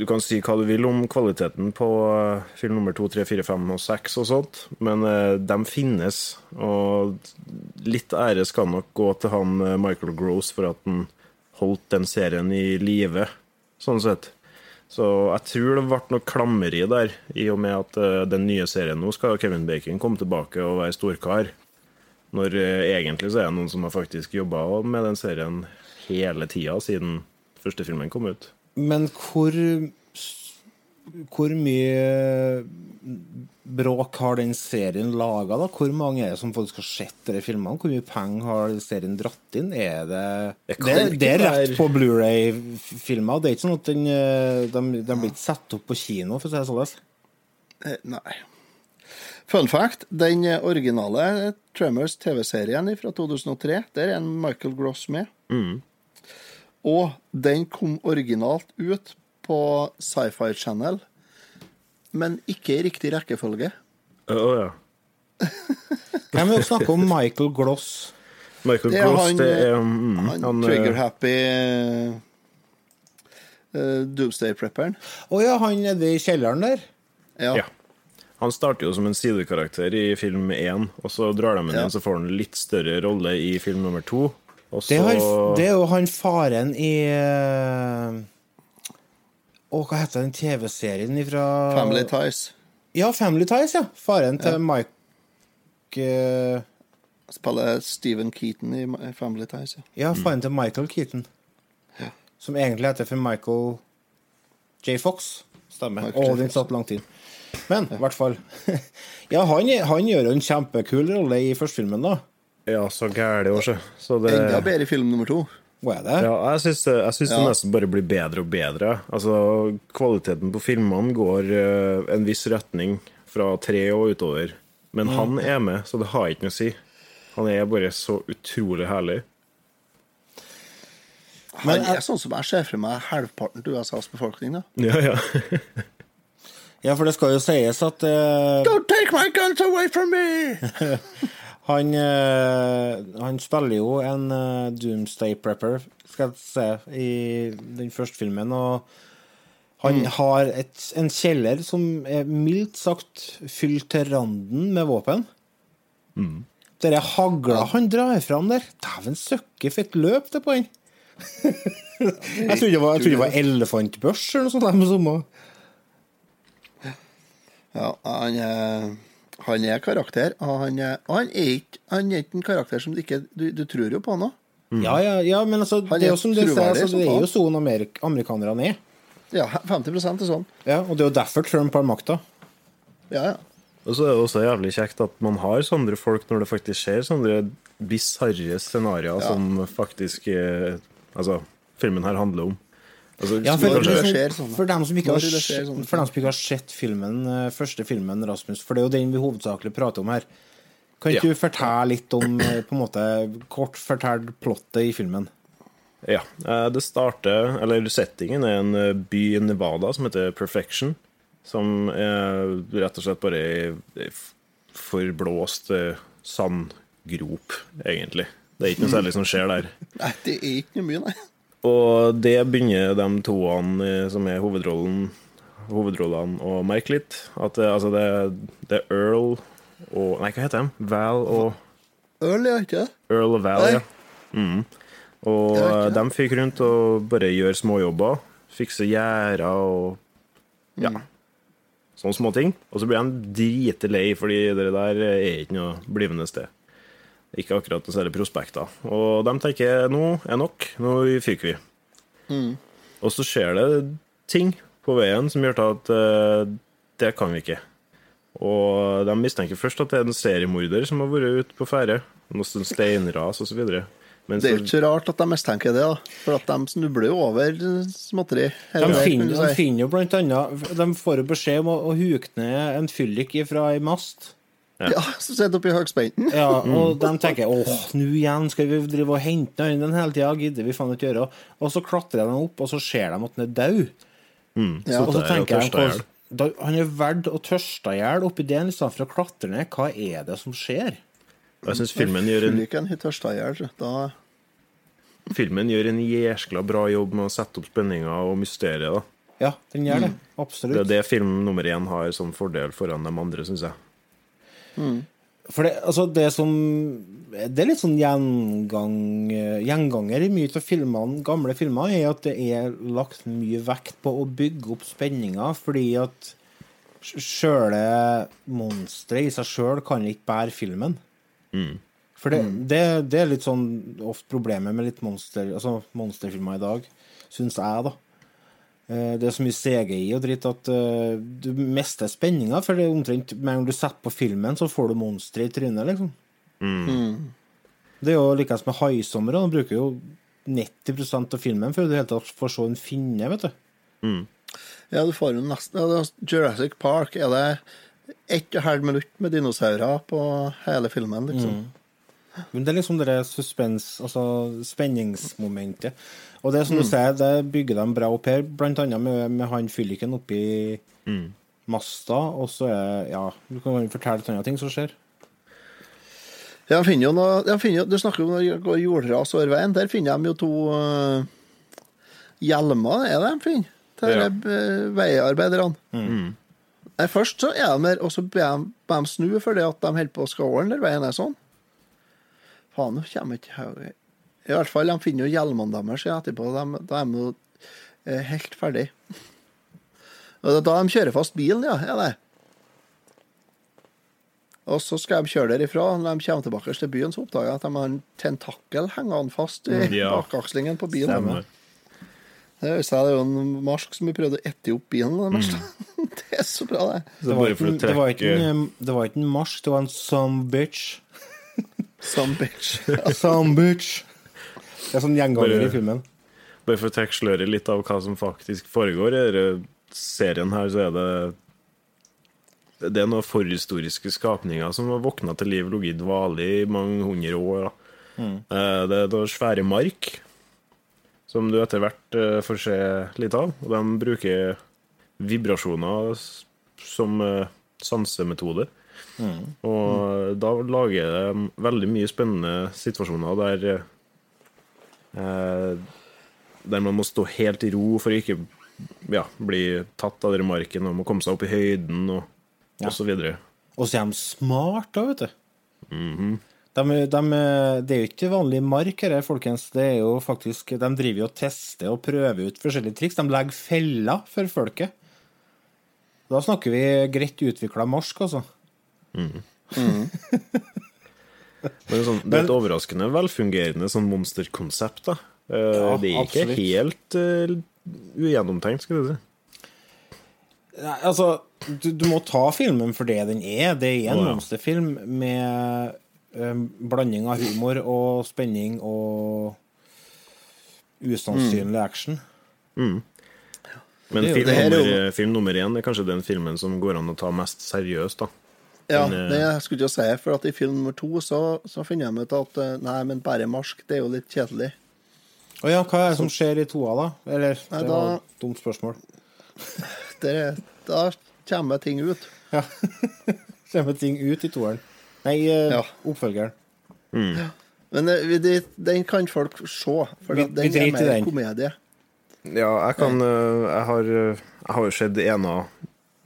du kan si hva du vil om kvaliteten på eh, film nummer to, tre, fire, fem og seks og sånt, men eh, de finnes. Og litt ære skal nok gå til han eh, Michael Gross for at han holdt den serien i live, sånn sett. Så jeg tror det ble noe klammeri der, i og med at den nye serien nå skal Kevin Bacon komme tilbake og være storkar. Når egentlig så er det noen som har faktisk jobba med den serien hele tida siden første filmen kom ut. Men hvor Hvor mye bråk har den serien laga? Hvor mange er det som faktisk har sett de filmene? Hvor mye penger har serien dratt inn? Er det Det Det, det er rett på Blu-ray-filmer. Det er ikke sånn at den, eh, de, de blir ikke satt opp på kino, for å si det sånn. Eh, Nei. Fun fact, den eh, originale Tremors TV-serien fra 2003, der er en Michael Gross med. Mm. Og den kom originalt ut på Sci-Fi Channel, men ikke i riktig rekkefølge. Å ja. Hvem er det snakker om Michael Gloss? Michael Det er Gloss, han, det er eh, mm, Han, han, eh, trigger-happy uh, Doomsday-prepperen. Å ja, han nede i kjelleren der? Ja. Ja. Han starter jo som en sidekarakter i film én, og så drar de ham Ja. så får han litt større rolle i film nummer to. Og så Det, har, det er jo han faren i eh, Å, hva heter den TV-serien ifra Family Ties. Ja, Family Ties, ja. Faren til Mike uh... Spiller Stephen Keaton i Family Ties. Ja. Ja, faren til Michael Keaton. Som egentlig heter for Michael J. Fox. Stemmer. Å, den satt langt inn. Men i hvert fall. ja, han, han gjør jo en kjempekul rolle i førstefilmen, da. Ja, så gæli år, så. så det, Enda bedre film nummer to. Hva er det? Ja, jeg syns, jeg syns det nesten bare blir bedre og bedre. Altså, Kvaliteten på filmene går uh, en viss retning fra tre og utover. Men Mm. han er med, så det har ikke noe å si. Han er bare så utrolig herlig. Men Han er sånn som jeg ser for meg halvparten til USAs befolkning. da. Ja, ja. Ja, for det skal jo sies at uh... Don't take my guns away from me! han, eh, han spiller jo en eh, Doomsday Prepper, skal jeg se, i den første filmen. Og han har et, en kjeller som er mildt sagt fylt til randen med våpen. Mm. Dere hagla han drar fram der, dæven søkke for et løp det er på han! jeg trodde det var, jeg det var elefantbørs eller noe sånt. der med. Ja, han er, han er karakter, og han er, og han er ikke han er ikke en karakter som du ikke Du, du tror jo på han òg. Ja, ja, ja, men altså, Han det er er jo som du sier, altså, det er jo sånn amerik amerikanerne er. Ja, 50% er sånn. Ja, og det er jo derfor Trump har makta. Ja, ja. Og så er det også jævlig kjekt at man har sånne folk når det faktisk skjer sånne bisarre scenarioer Ja. som faktisk eh, Altså, filmen her handler om. Altså, Ja, for, det skjer sånne. for, dem som ikke har, sånne for dem som ikke har sett filmen, eh, første filmen, Rasmus, for det er jo den vi hovedsakelig prater om her. Kan ikke Ja. du fortelle litt om eh, på en måte, kort fortalt plottet i filmen? Ja. eh, Det starter Eller settingen er en by i Nevada som heter Perfection. Som er rett og slett bare ei forblåst sandgrop, egentlig. Det er ikke noe særlig som skjer der. Nei, det er ikke noe mye, nei. Og det begynner de toene eh, som er hovedrollen hovedrollene å merke litt. At det, altså det, det er Earl og Nei, hva heter de? Val og Earl, ja, ikke? Earl og Val, Nei. ja. Mm. Og eh, de fikk rundt og bare gjøre småjobber. Fikse gjerder og ja, sånne små ting. Og så blir de dritlei, fordi det der er ikke noe blivende sted. Ikke akkurat noen særlig prospekter. Og de tenker nå er nok, nå fyker vi. Og så skjer det ting på veien som gjør til at eh, det kan vi ikke. Og de mistenker først at det er en seriemorder som har vært ute på ferde. Noen sånn steinras osv. Men Det er jo ikke rart at de mistenker det, da. For at de snubler jo over småtteri. De finner, de finner jo blant annet De får jo beskjed om å, å huke ned en fyllik fra ei mast. Ja, som sitter oppi høgspenten. Ja, og de tenker åh, nå igjen skal vi drive og hente øynene hele tida, gidder vi faen ikke gjøre. Og så klatrer de opp, og så ser de at han er død. Ja, og så tenker jeg på da, Han er verdt å tørste i hjel oppi det istedenfor å klatre ned. Hva er det som skjer? jeg syns filmen gjør en Filmen gjør en jæskla bra jobb med å sette opp spenninga og mysteriet. da. Ja, den gjør det. Det Absolutt. er det film nummer én har som fordel foran de andre, syns jeg. For det, altså det som Det er litt sånn gjengang, gjenganger i mye av filmene, gamle filmer, er at det er lagt mye vekt på å bygge opp spenninga, fordi at sjøle monsteret i seg sjøl kan ikke bære filmen. For det, det, det er litt sånn ofte problemet med litt monster, altså monsterfilmer i dag, syns jeg, da. Eh, Det er så mye CGI og dritt at eh, du mister spenninga, for det er omtrent med en gang du setter på filmen, så får du monstre i trynet, liksom. Det er jo likeens med 'Haisommer'. De bruker jo 90 av filmen før du helt tatt får se en finne, vet du. Ja, du får jo nesten ja, Jurassic Park er det ett og et halvt minutt med dinosaurer på hele filmen, liksom. Men det er liksom det suspens, altså spenningsmomentet. Og det som du sier, det bygger de bra opp her, blant annet med, med han fylliken oppi masta, og så er Ja, du kan fortelle litt andre ting som skjer. Jeg finner jo noe, jeg finner, Du snakker om jordras over veien. Der finner de jo to uh, hjelmer, er det de finner? Til Ja. veiarbeiderne. Mm. Nei, først så er de der, og så ber de, de snu fordi at de holder på å skal over den der veien. er sånn. Faen, nå kommer jeg ikke høyre. I hvert fall, de finner jo hjelmene deres etterpå. De, da er de jo eh, helt ferdig. Og det er da de kjører fast bilen, ja. er det. Og så skal de kjøre derifra. Når de kommer tilbake til byen, så oppdager jeg at de har en tentakel hengende fast i Mm, ja. bakakslingen på bilen. Stemmer. Det viser seg det er jo en marsk som vi prøvde å ette opp bilen. Mm. det er så bra, det. Det var, ikke, en- det, var ikke en, det var ikke en marsk, det var en some bitch. Some bitch. Some bitch. Det er sånn gjenganger i filmen. Bare for å trekke sløret litt av hva som faktisk foregår i denne serien her, så er det Det er noen forhistoriske skapninger som har våkna til liv, ligget i dvale i mange hundre år. Da. Eh, Det er noen svære mark, som du etter hvert eh, får se litt av. Og de bruker vibrasjoner som eh, sansemetode. Og da lager det veldig mye spennende situasjoner der eh, der man må stå helt i ro for å ikke ja, bli tatt av den marken, og må komme seg opp i høyden og, og så videre. Og så er de smart, da, vet du. de, de, det er jo ikke vanlig mark her, folkens. Det er jo faktisk, De driver jo og tester og prøver ut forskjellige triks. De legger feller for folket. Da snakker vi greit utvikla marsk, altså. Men sånn, det er et overraskende velfungerende sånn monsterkonsept. da. Eh, Ja, det er ikke absolutt. helt uh, ugjennomtenkt, skal du si. Nei, altså, du, du må ta filmen for det den er. Det er en oh, ja. monsterfilm med eh, blanding av humor og spenning og usannsynlig action. Men Det er jo- film, det er nummer, film nummer én er kanskje den filmen som går an å ta mest seriøst. da. Ja, Men, eh, det jeg skulle jeg si, for at i film nummer to så, så finner de ut at eh, nei, men bare marsk, det er jo litt kjedelig. Å ja, hva er det som skjer i toa, da? Eller, Nei, det da- var et dumt spørsmål. Det, da kommer ting ut. Ja. Kommer ting ut i toeren. Nei, eh, Ja. oppfølgeren. Men eh, vi- det, den kan folk se, for Vi- den vi er mer den. komedie. Ja, jeg kan eh, Jeg har, eh, jeg har jo sett ena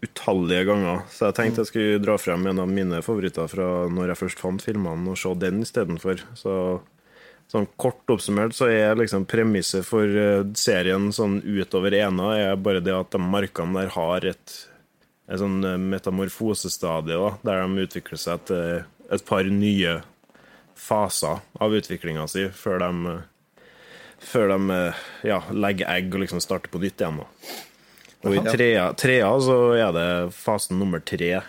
utallige ganger, så jeg tenkte jeg skulle dra frem en av mine favoritter fra når jeg først fant filmene, og se den istedenfor. Så Sånn kort oppsummert så er liksom premisset for eh, serien sånn utover ena er bare det at de markene der har et, et sånn eh, metamorfosestadie, da, der de utvikler seg til et par nye faser av utviklinga si før de, før de eh, ja, legger egg og liksom starter på nytt igjen. Da. Og i trea, trea så er det fasen nummer tre.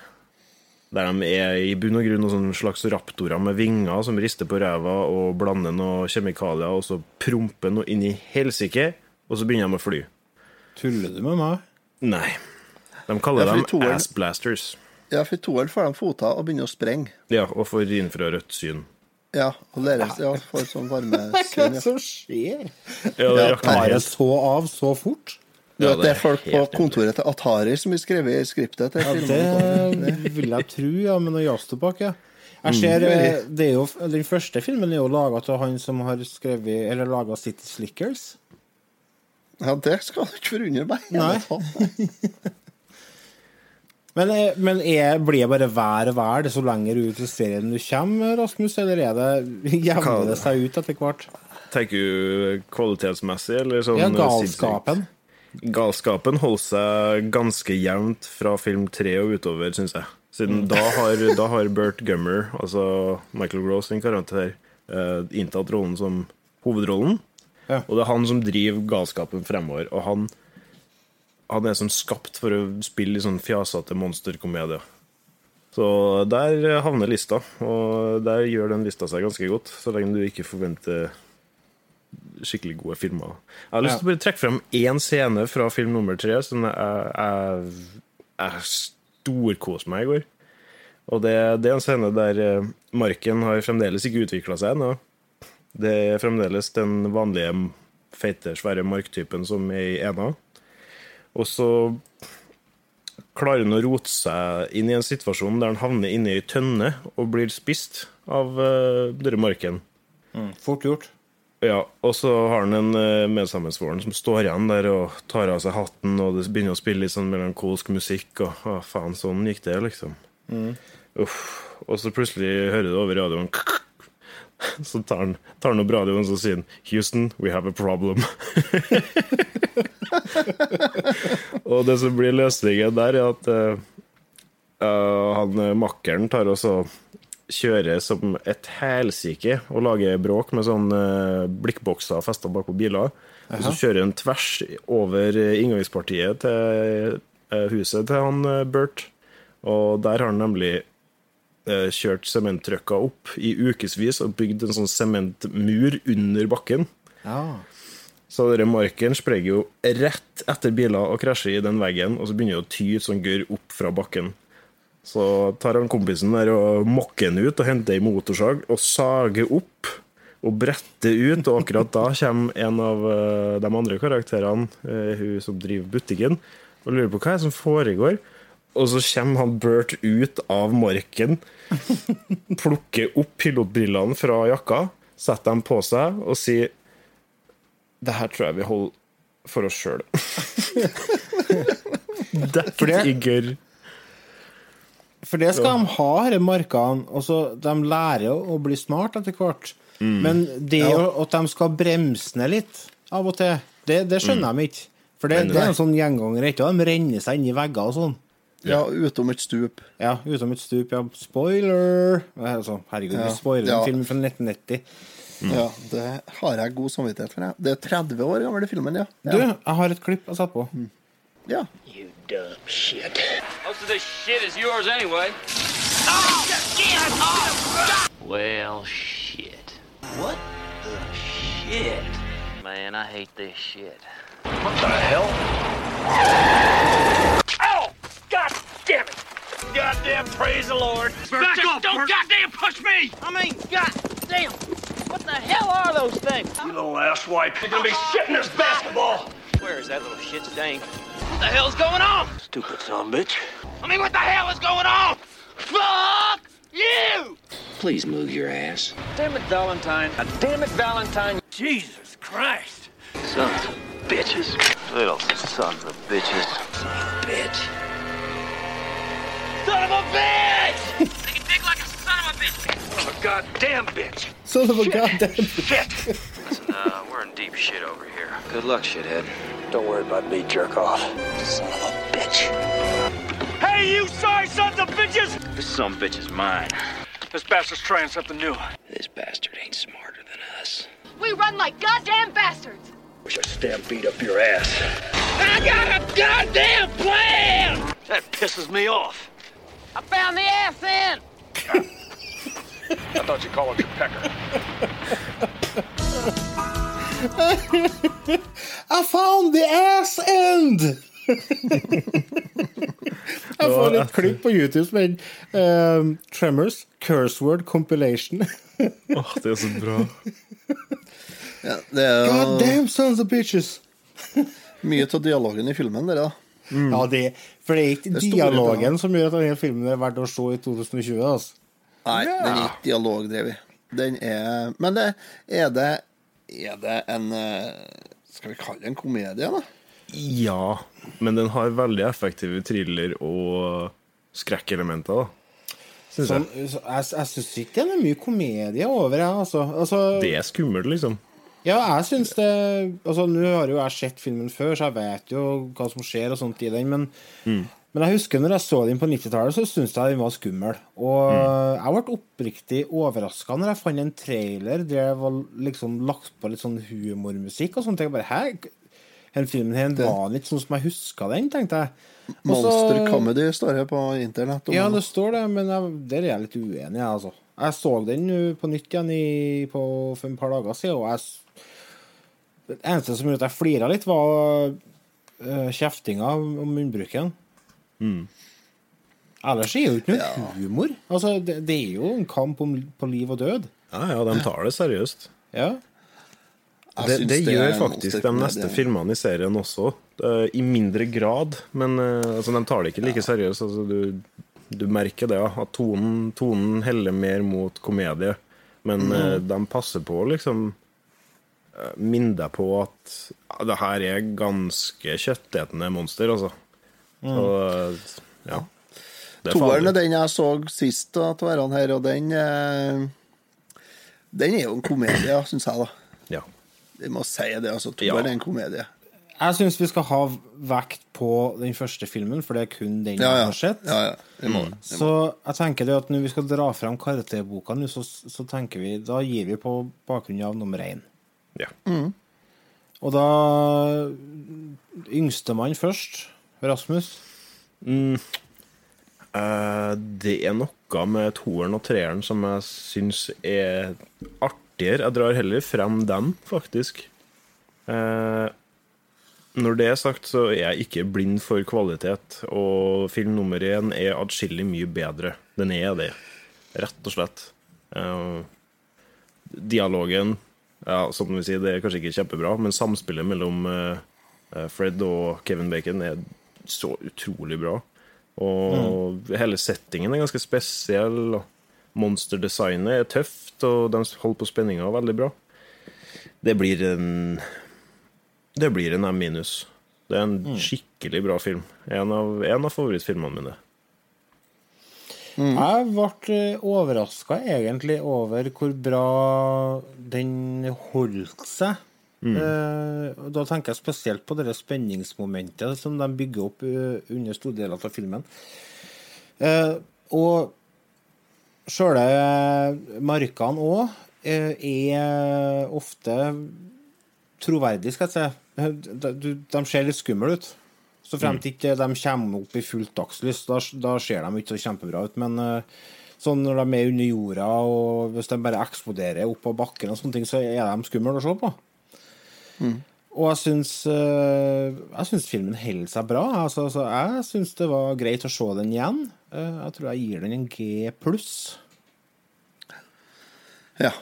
Der de er i bunn og grunn noen slags raptorer med vinger som rister på ræva og blander noen kjemikalier, og så promper noe inn i helsike, og så begynner de å fly. Tuller du med meg? Nei. De kaller Ja, dem ass blasters. Ja, for i toeren får de fota og begynner å sprenge. Ja, og får infrarødt syn. Ja, og deres ja, får sånn varme Hva er det som skjer? Ja, det Ja, rakner Tar det så av så fort? Du vet, det er folk på kontoret til Atari som har skrevet i skriptet til Ja, det vil jeg tro, ja, med noe jazztobakk, ja. Jeg ser, eh, det er jo, Den første filmen er jo laga av han som har skrevet Eller laga City Slickers. Ja, det skal du ikke forundre meg. Nei. Men, eh, men er, blir det bare vær og vær det så lenger ut i serien du kommer, Rasmus, eller er det jevner det seg ut etter hvert? Tenker du kvalitetsmessig, eller sånn Ja, eh, galskapen. Galskapen holder seg ganske jevnt fra film tre og utover, syns jeg. Siden da, har, da har Bert Gummer, altså Michael Gross sin karakter, uh, inntatt rollen som hovedrollen. Ja. Og det er han som driver galskapen fremover. Og han, han er som skapt for å spille i sånn fjasete monsterkomedier. Så der havner lista, og der gjør den lista seg ganske godt, så lenge du ikke forventer skikkelig gode filmer. Jeg har lyst til å bare trekke frem én scene fra film nummer tre som jeg, jeg, jeg storkoste meg i går. Og det, det er en scene der eh, marken har fremdeles ikke utvikla seg ennå. Det er fremdeles den vanlige feite, svære marktypen som er i ena. Og så klarer han å rote seg inn i en situasjon der han havner inne i ei tønne og blir spist av uh, denne marken. Fort gjort. Ja, og så har han en uh, medsammensvoren som står igjen der og tar av seg hatten, og det begynner å spille litt sånn melankolsk musikk, og å, faen, sånn gikk det, liksom. Uff. Og så plutselig hører du over radioen Så tar han, tar han opp radioen og så sier han, Houston, we have a problem. og det som blir løsningen der, er at eh, eh, han eh, makkeren tar også kjører som et helsike og lager bråk med sånn eh, blikkbokser festa bakpå biler. Og så kjører han tvers over inngangspartiet til eh, huset til han eh, Bert. Og der har han nemlig kjørt sementtrucka opp i ukevis og bygd en sånn sementmur under bakken. Ja. Så denne marken sprenger jo rett etter biler og krasjer i den veggen, og så begynner det å tyte sånn gørr opp fra bakken. Så tar han kompisen der og mokker den ut og henter ei motorsag og sager opp og bretter ut, og akkurat da kommer en av eh, de andre karakterene, eh, hun som driver butikken, og lurer på hva som foregår. Og så kommer han Bert ut av marken, plukker opp pilotbrillene fra jakka, setter dem på seg og sier Det her tror jeg vi holder for oss sjøl. Dekket i gørr. For det skal de ha, disse markene. Altså, de lærer å bli smart etter hvert. Mm. Men det jo at de skal bremse ned litt av og til, det, det skjønner de ikke. For det, det er en sånn gjenganger. Ikke? De renner seg inn i vegger og sånn. Ja, utom et stup. Ja, utom et stup. Ja, spoiler! Altså, herregud, Ja. vi spoiler Ja. en film fra 1990. Ja, det har jeg god samvittighet for. Jeg. Det er 30 år gammel filmen, ja. Du, jeg har et klipp jeg satte på. ja. You dumb shit. Most of this shit is yours anyway. Well, shit. What the shit? Man, I hate this shit. What the hell? Oh! God damn it! Goddamn praise the Lord! Back up! Don't goddamn push me! I mean, goddamn! What the hell are those things? You little asswipe. You're gonna be shitting this basketball. Where is that little shit stain? What the hell's going on? Stupid son of a bitch. I mean, what the hell is going on? Fuck you! Please move your ass. Damn it, Valentine. Damn it, Valentine. Jesus Christ. Sons of bitches. Little sons of bitches. Son of a bitch. Son of a bitch! they can dig like a son of a Son of a goddamn bitch. Son of a goddamn Shit. Uh, we're in deep shit over here. Good luck, shithead. Don't worry about me, jerk off. Son of a bitch. Hey, you sorry sons of bitches! This some bitch is mine. This bastard's trying something new. This bastard ain't smarter than us. We run like goddamn bastards. Wish I stampede up your ass. I got a goddamn plan! That pisses me off. I found the ass end. I thought you called it your pecker. I found the ass end! Jeg får et klipp på YouTube som heter uh, Tremors Curse Word Compilation. Åh, det er så bra. Ja, det er God damn sons of bitches! mye av dialogen i filmen, dere, da. Ja, det, for det er ikke er dialogen som gjør at denne filmen er verdt å se i 2020. Altså. Nei, den er ikke dialogdrevet. Den er Men det, er det Er det en eh, Skal vi kalle det en komedie, da? Ja, men den har veldig effektive thriller- og skrekkelementer, da. Synes Sånn, jeg. så jeg jeg syns ikke det er mye komedie over det. Altså. Altså, Det er skummelt, liksom. ja, jeg syns det Altså, Nå har jo jeg sett filmen før, så jeg vet jo hva som skjer og sånt i den, men, men jeg husker når jeg så den på 90-tallet, så syntes jeg den var skummel. Og jeg ble oppriktig overraska når jeg fant en trailer der det var liksom lagt på litt sånn humormusikk og sånt. Jeg bare Hæ? Den filmen her var litt sånn som jeg huska den, tenkte jeg. Også, Monster Comedy står det på internett. Ja, det står det, men jeg, der er jeg litt uenig, jeg, altså. Jeg så den på nytt igjen i, på, for et par dager siden, og jeg Det eneste som gjorde at jeg flira litt, var uh, kjeftinga om munnbruken. Ellers er det jo ikke noe humor. Altså, det, det er jo en kamp om, på liv og død. Ja, ja, de tar det seriøst. Ja. Det, det gjør faktisk de neste filmene i serien også. eh, I mindre grad, men eh, altså, de tar det ikke like seriøst. Altså, du, du merker det, ja, at tonen, tonen heller mer mot komedie. Men eh, de passer på å liksom minne deg på at ja, det her er ganske kjøttetende monster, altså. Så, eh, ja. Er Toeren er den jeg så sist av hverandre her, og den eh, Den er jo en komedie, syns jeg, da. Ja. Vi må si det. altså Ja. Er en komedie. Jeg syns vi skal ha vekt på den første filmen, for det er kun den Ja, jeg ja. har sett. ja, må. Så jeg tenker det at når vi skal dra frem karakterboka nå, så, så tenker vi Da gir vi på bakgrunn av nummer én. ja. Og da Yngstemann først. Rasmus. Eh, det er noe med toeren og treeren som jeg syns er artigere. Jeg drar heller frem den, faktisk. Uh, når det er sagt, så er jeg ikke blind for kvalitet, og film nummer én er atskillig mye bedre. Den er det, rett og slett. Uh, dialogen, ja, som vi sier, det er kanskje ikke kjempebra, men samspillet mellom Fred og Kevin Bacon er så utrolig bra. Og hele settingen er ganske spesiell. Monsterdesignet er tøft, og de holder på spenninga veldig bra. Det blir en Det blir en M minus. Det er en skikkelig bra film. En av, en av favorittfilmene mine. Jeg ble overraska egentlig over hvor bra den holdt seg. Eh, og da tenker jeg spesielt på det spenningsmomentet som de bygger opp eh, under store deler av filmen. Eh, og sjøle markene òg er ofte troverdige, skal jeg si. De, ser litt skumle ut. Så fremt ikke de kommer opp i fullt dagslys, da, da ser de ikke så kjempebra ut. Men eh, sånn når de er under jorda, og hvis de bare eksploderer opp på bakken, og sånne ting, så er de skumle å se på. Og jeg syns, eh, jeg syns filmen holder seg bra. Altså, altså, jeg syns det var greit å se den igjen. Eh, jeg tror jeg gir den en G pluss. Ja.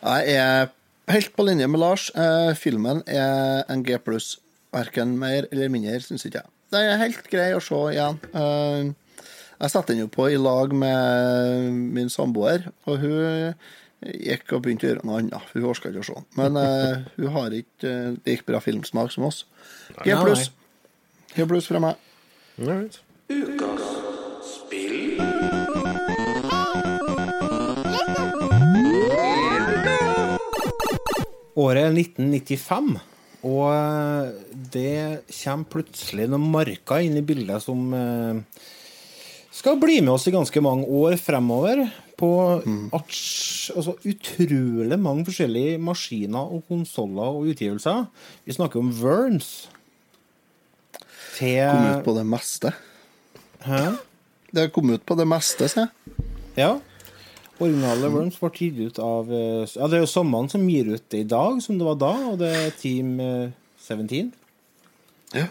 Jeg er helt på linje med Lars. Eh, filmen er en G pluss. Verken mer eller mindre, syns ikke jeg. Det er helt grei å se igjen. Jeg satte den jo på i lag med min samboer, og hun gikk og begynte å gjøre noe annet. Hun orka ikke å se den. Men uh, hun har ikke eh, uh, like bra filmsmak som oss. G pluss. G pluss fra meg. Right. Ukas spill. Året er 1995, og eh, det kommer plutselig noen marker inn i bildet som skal bli med oss i ganske mange år fremover. På ats- altså, utrolig mange forskjellige maskiner og konsoller og utgivelser. Vi snakker om Verns. Til Kom ut på det meste. Hæ? Det kom ut på det meste, se. Ja. Originale Worms ble gitt ut av eh, Ja, det er jo sommeren som gir ut det i dag, som det var da, og det er Team eh, 17. Ja.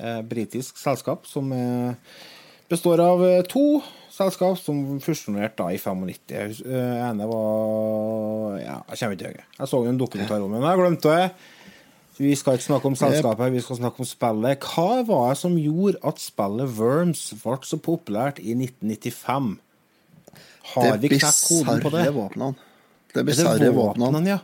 Eh, britisk selskap som eh, består av eh, to selskap som fusjonerte da i 95. Jeg hus- eh, ene var Ja, jeg kommer ikke til. Jeg så en dokumentar om men jeg glemte det. Vi skal ikke snakke om selskapet, vi skal snakke om spillet. Hva var det som gjorde at spillet Worms ble så populært i 1995? Har vi knekt koden på det? våpnene. Det bisarre våpnene. ja.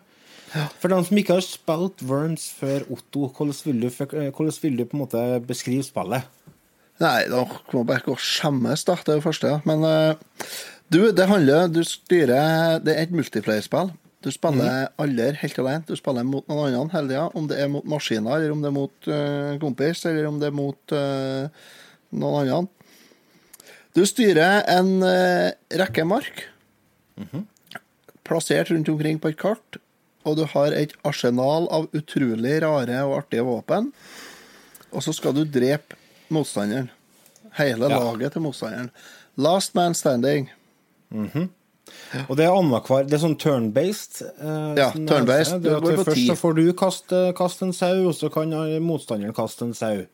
For dem som ikke har spilt Worms før Otto, hvordan vil du, hvordan vil du på en måte beskrive spillet? Nei, da må bare ikke skjemmes, da. Det er det første. ja. Men uh, du, det handler Du styrer Det er et multiplayer-spill. Du spiller aldri helt alene. Du spiller mot noen andre hele tida. Om det er mot maskiner, eller om det er mot uh, kompis, eller om det er mot uh, noen andre. Du styrer en uh, rekke mark, plassert rundt omkring på et kart, og du har et arsenal av utrolig rare og artige våpen. Og så skal du drepe motstanderen. Hele Ja. laget til motstanderen. Last man standing. Og det er annenhver Det er sånn turn-based. eh, Ja, turn-based. Først så får du kaste, kaste en sau, og så kan motstanderen kaste en sau.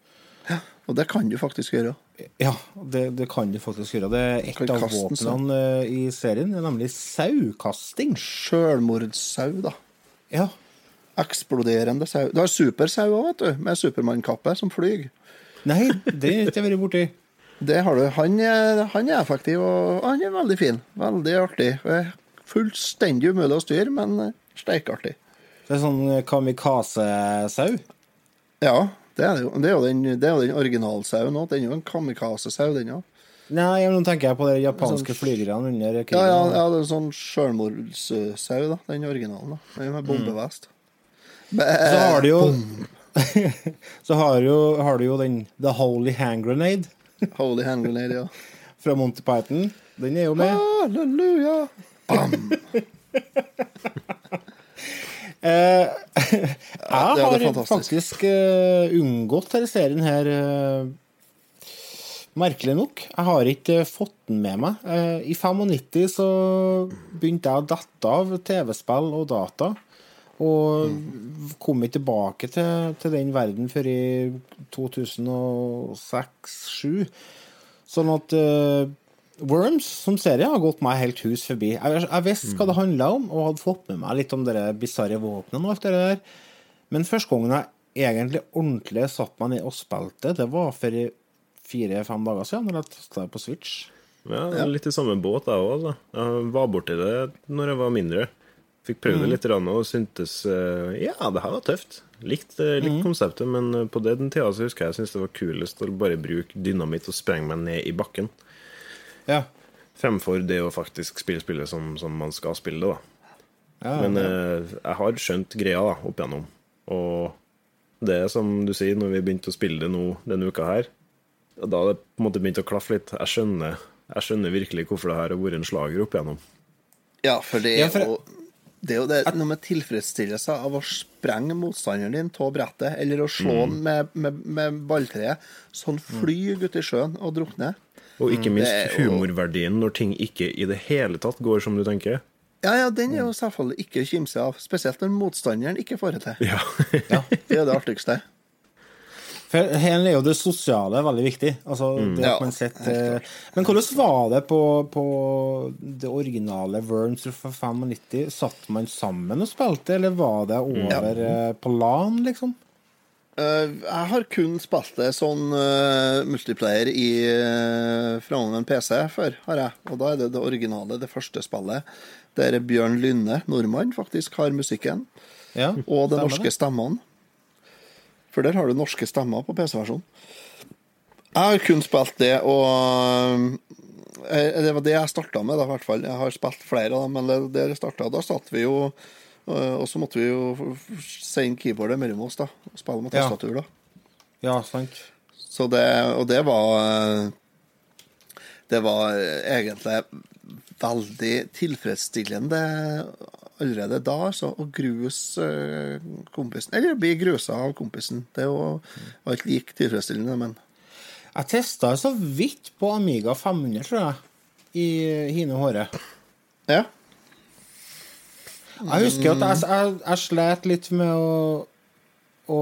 Ja, Og det kan du faktisk gjøre. Ja, det, det kan du faktisk gjøre. Det er ett et av våpnene eh, i serien, er nemlig saukasting. Sjølmordssau, da. Ja. Eksploderende sau. Du har supersau òg, vet du. Med Supermann-kappe som flyr. Nei, det har ikke jeg vært borti. Det har du. Han han er effektiv, og han er veldig fin. Veldig artig. Fullstendig umulig å styre, men eh, steikartig. Det er sånn eh, kamikaze-sau. Ja, det er det jo. Det er jo den, det er jo den originalsauen òg. Den er jo en kamikaze-sau, den òg. Nei, nå tenker jeg på de japanske flygerne under krigen. Ja, ja, ja, det er en sånn sjølmordssau, da. Den originalen. da. Den med bombevest. Så har du jo Så har, du, har du jo den The Holy Hand Grenade Holy hand grenade, ja. fra Monty Python. Den er jo med. Halleluja! Eh, det jeg har fantastisk. faktisk uh, unngått denne serien her uh, Merkelig nok. Jeg har ikke uh, fått den med meg. Eh, I 95 så begynte jeg å dette av TV-spill og data. Og kom ikke tilbake til, til den verden før i 2006-2007. Sånn at uh, Worms som serie har gått meg helt hus forbi. Jeg, jeg visste hva det handla om, og hadde fått med meg litt om de bisarre våpnene og alt det der. Men første gangen jeg egentlig ordentlig satt meg ned og spilte, det var for fire-fem dager siden, når jeg testa det på Switch. Ja, litt i samme båt, jeg òg. Altså. Jeg var borti det når jeg var mindre. Fikk prøvd det litt og syntes eh, ja, det her var tøft. Likt, likt konseptet, men eh, på den tida så husker jeg jeg syntes det var kulest å bare bruke dynamitt og sprenge meg ned i bakken. Ja. Fremfor det å faktisk spille spillet som, som man skal spille det, da. Ja, Men ja. jeg har skjønt greia da, opp igjennom. Og det er som du sier, når vi begynte å spille det nå denne uka her, da har det på en måte begynt å klaffe litt. Jeg skjønner, jeg skjønner virkelig hvorfor det her har vært en slager opp igjennom. Ja, for det Ja, for- jo det er jo det, noe med tilfredsstillelse av å sprenge motstanderen din av brettet, eller å slå Mm. den med, med, med balltreet, så han flyr ut i sjøen og drukner. Og ikke minst er humorverdien når ting ikke i det hele tatt går som du tenker. Ja, ja, den er jo selvfølgelig ikke å kimse av, spesielt når motstanderen ikke får det til. Ja. Det er det artigste. For her er jo det sosiale veldig viktig. Altså, det Ja, men hvordan var det på, på det originale Worms fra 95? Satt man sammen og spilte, eller var det over ja. på LAN, liksom? Eh, jeg har kun spilt det sånn uh, multiplayer i uh, fra en PC før, har jeg. Og da er det det originale, det første spillet, der Bjørn Lynne, nordmann, faktisk har musikken. Ja, Og de norske stemmene. For der har du norske stemmer på PC-versjonen. Jeg har kun spilt det, og eh, Det var det jeg starta med, da, i hvert fall. Jeg har spilt flere av dem, men det det jeg starta, da satt vi jo Og og så måtte vi jo sende keyboardet mellom oss, da. Og spille med tastatur, da. Ja, sant. Så det, og det var eh, Det var eh, egentlig veldig tilfredsstillende allerede da, altså, å gruse eh, kompisen. Eller bli grusa av kompisen. Det er jo alt like tilfredsstillende, men Jeg testa så vidt på Amiga 500, tror jeg, i Hine Håre. ja. Jeg husker at jeg, jeg, jeg slet litt med å, å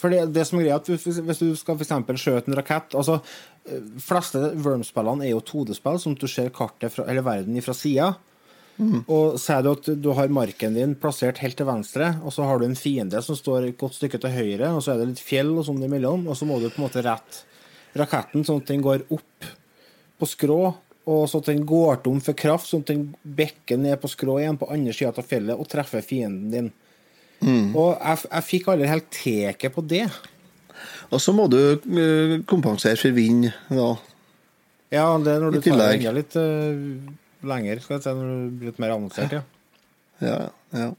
For det, det som er greia, at hvis, hvis du skal for skjøte en rakett altså, eh, fleste Worm-spillene er jo 2D-spill, sånn at du ser kartet fra, eller verden fra sida. Og sier du at du har marken din plassert helt til venstre, og så har du en fiende som står et godt stykke til høyre, og så er det litt fjell og sånn imellom, og så må du på en måte rette raketten sånn at den går opp på skrå, og så at den går tom for kraft, sånn at den bekker ned på skrå igjen på andre sida av fjellet og treffer fienden din. Og jeg, jeg fikk aldri helt teket på det. Og så må du eh, kompensere for vind, da. Ja, det er når du tar enda litt eh, lenger, skal jeg si, når du blir litt mer annonsert, ja. Ja, ja.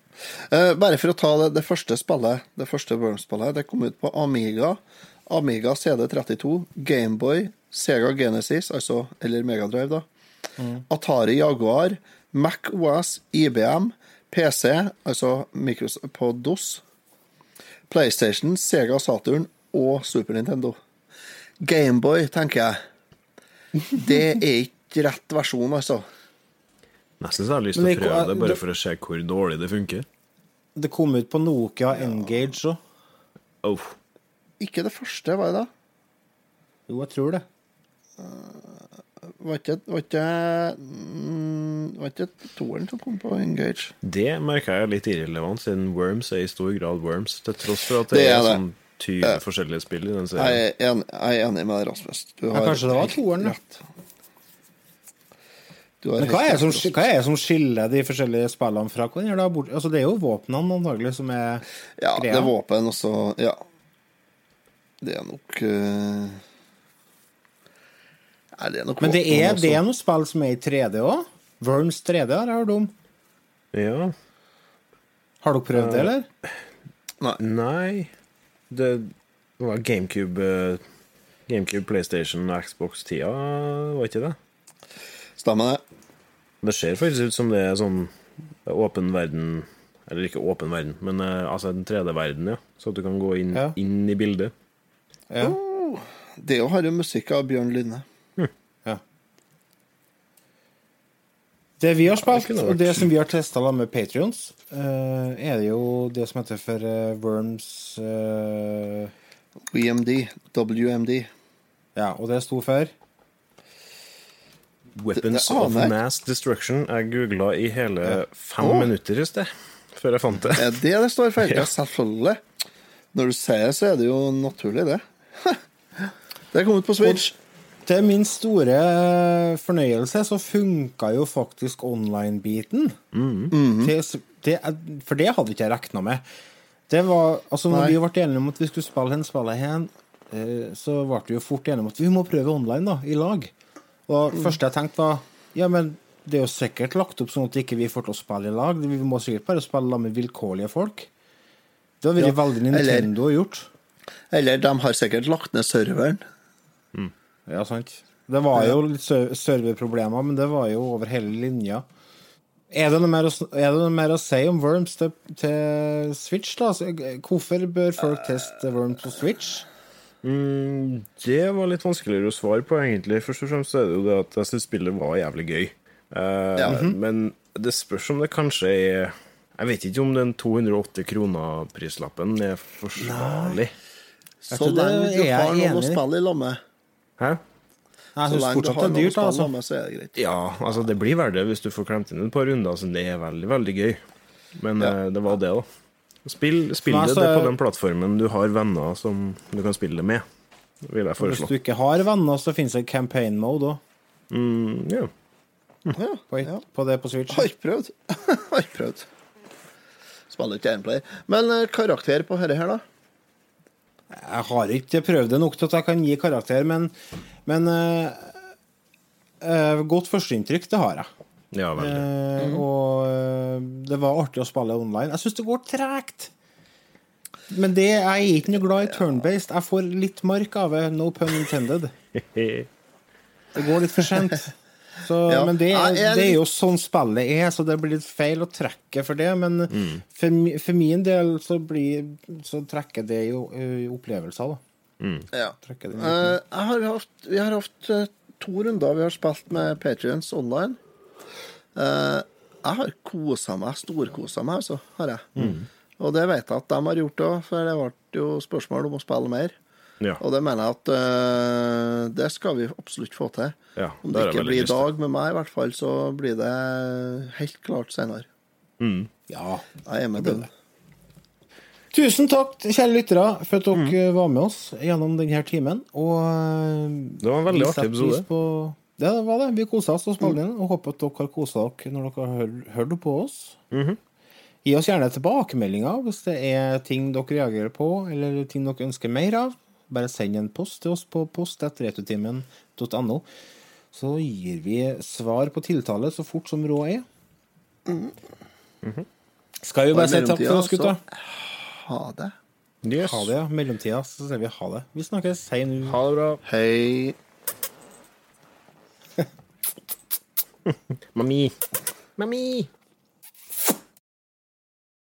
Eh, bare for å ta det, det første spillet, det første Worms-spillet, det kom ut på Amiga, Amiga CD32, Gameboy, Sega Genesis, altså, eller Megadrive, da. Atari Jaguar, Mac OS, IBM, PC, altså Micros på DOS, PlayStation, Sega Saturn og Super Nintendo. Gameboy, tenker jeg. Det er ikke rett versjon, altså. Nesten så jeg har lyst til å prøve det, det- bare for å se hvor dårlig det funker. Det kom ut på Nokia Engage òg. Oh. Ikke det første, var det da? Jo, jeg tror det. Var ikke, var ikke, mm, var ikke toeren som kom på Engage? Det merker jeg litt irrelevant, siden Worms er i stor grad Worms, til tross for at det, Det er er, det. sånn 20 forskjellige spill i den Jeg serien. er enig, jeg er enig med Rasmus. Du Ja, kanskje det var toeren, da. Rett. Du har Men hva er, som, hva er det som skiller de forskjellige spillene fra hverandre? Altså, det er jo våpnene antagelig som er Ja, det er våpen også. Ja. Det er nok uh... Nei, det er nok Men det er, også. det er noen spill som er i 3D òg? Worms 3D har jeg hørt om. Ja. Har dere prøvd det, eller? Nei Det var GameCube eh, GameCube, PlayStation og Xbox-tida, var ikke det? Stemmer det. Det ser faktisk ut som det er sånn åpen verden Eller ikke åpen verden, men eh, altså en 3D-verden, ja. Så at du kan gå inn, Ja. inn i bildet. Ja. Oh, det har jo musikk av Bjørn Lynne. ja. Det vi har spilt, og det som vi har testa med Patrions, er det jo det som heter for eh, Worms uh, WMD. WMD. Ja, og det sto for Weapons det of. Mass Destruction. Jeg googla i hele fem oh. minutter i sted, før jeg fant det. Er det det står for? Ja. Ja, selvfølgelig. Når du sier det, så er det jo naturlig, det. Det kom ut på Switch. Til min store fornøyelse så funka jo faktisk online-biten. Mm. Mm -hmm. For det hadde ikke jeg regna med. Det var, altså når Nei. vi ble enige om at vi skulle spille hen spille hen, eh, så ble vi jo fort enige om at vi må prøve online, da, i lag. Og det første jeg tenkte var ja, men det er jo sikkert lagt opp sånn at ikke vi får til å spille i lag. Vi må sikkert bare spille sammen med vilkårlige folk. Det har vært Ja, veldig eller- Nintendo gjort. Eller de har sikkert lagt ned serveren. Ja, sant. Det var jo litt serverproblemer, men det var jo over hele linja. Er det noe mer å, er det noe mer å si om Worms til, til Switch, da? Altså, Hvorfor bør folk teste Worms på Switch? Mm, det var litt vanskeligere å svare på, egentlig. Først og fremst er det jo det at jeg syns spillet var jævlig gøy. Uh, Ja. Men det spørs om det kanskje er Jeg vet ikke om den 280 kroner-prislappen er forsvarlig. Så lenge du er jeg har noen å spille i lag med. Hæ? Jeg Så syns lenge du fortsatt har det noen er å dyrt, spille Altså. lag med, så er det greit. Ja, altså det blir verdt det hvis du får klemt inn et par runder. Så det er veldig, veldig gøy. Men Ja. eh, det var det, da. Spill, spill det, det på den plattformen du har venner som du kan spille det med. Vil jeg Hvis du ikke har venner, så finnes det campaign mode òg, Mm, ja. Ja, på, ja. på det på Switch. Har ikke prøvd. har ikke prøvd. Spiller ikke gameplay. Men eh, karakter på dette her, da? Jeg har ikke prøvd det nok til at jeg kan gi karakter, men, men uh, uh, Godt førsteinntrykk, det har jeg. Ja, veldig. Eh, Og eh, det var artig å spille online. Jeg syns det går tregt. Men det, jeg er ikke noe glad i turn-based. Jeg får litt mark av det, no pun intended. Det går litt for sent. Så, Ja. Men det, det er jo sånn spillet er, så det blir litt feil å trekke for det. Men Mm. for, for min del så, blir, så trekker det jo ø, opplevelser, da. Ja. Trekker Eh, jeg har haft, vi har hatt eh, to runder vi har spilt med Patrions online. Eh, jeg har kosa meg, storkosa meg, altså. Har jeg. Mm. Og det vet jeg at de har gjort òg, for det ble jo spørsmål om å spille mer. Ja. Og det mener jeg at eh, det skal vi absolutt få til. Ja, Om det det ikke blir i dag med meg, i hvert fall, så blir det helt klart senere. Mm. Ja. Jeg er med den. Tusen takk, kjære lyttere, for at dere Mm. eh, var med oss gjennom denne timen. Og Det var en veldig artig episode episode. Det var det. Vi kosa oss og spilte inn, og håper at dere har kosa dere når dere har hørt på oss. Mhm. Gi oss gjerne tilbakemeldinger hvis det er ting dere reagerer på, eller ting dere ønsker mer av. Bare send en post til oss på post.retutimen.no, Så gir vi svar på tiltale så fort som råd er. Skal vi bare si takk for oss, gutta? Ha det. Yes. Ha det, ja. Mellomtida så sier vi ha det. Vi snakkes. Hei nå. Ha det bra. Hei. Mummy, mummy.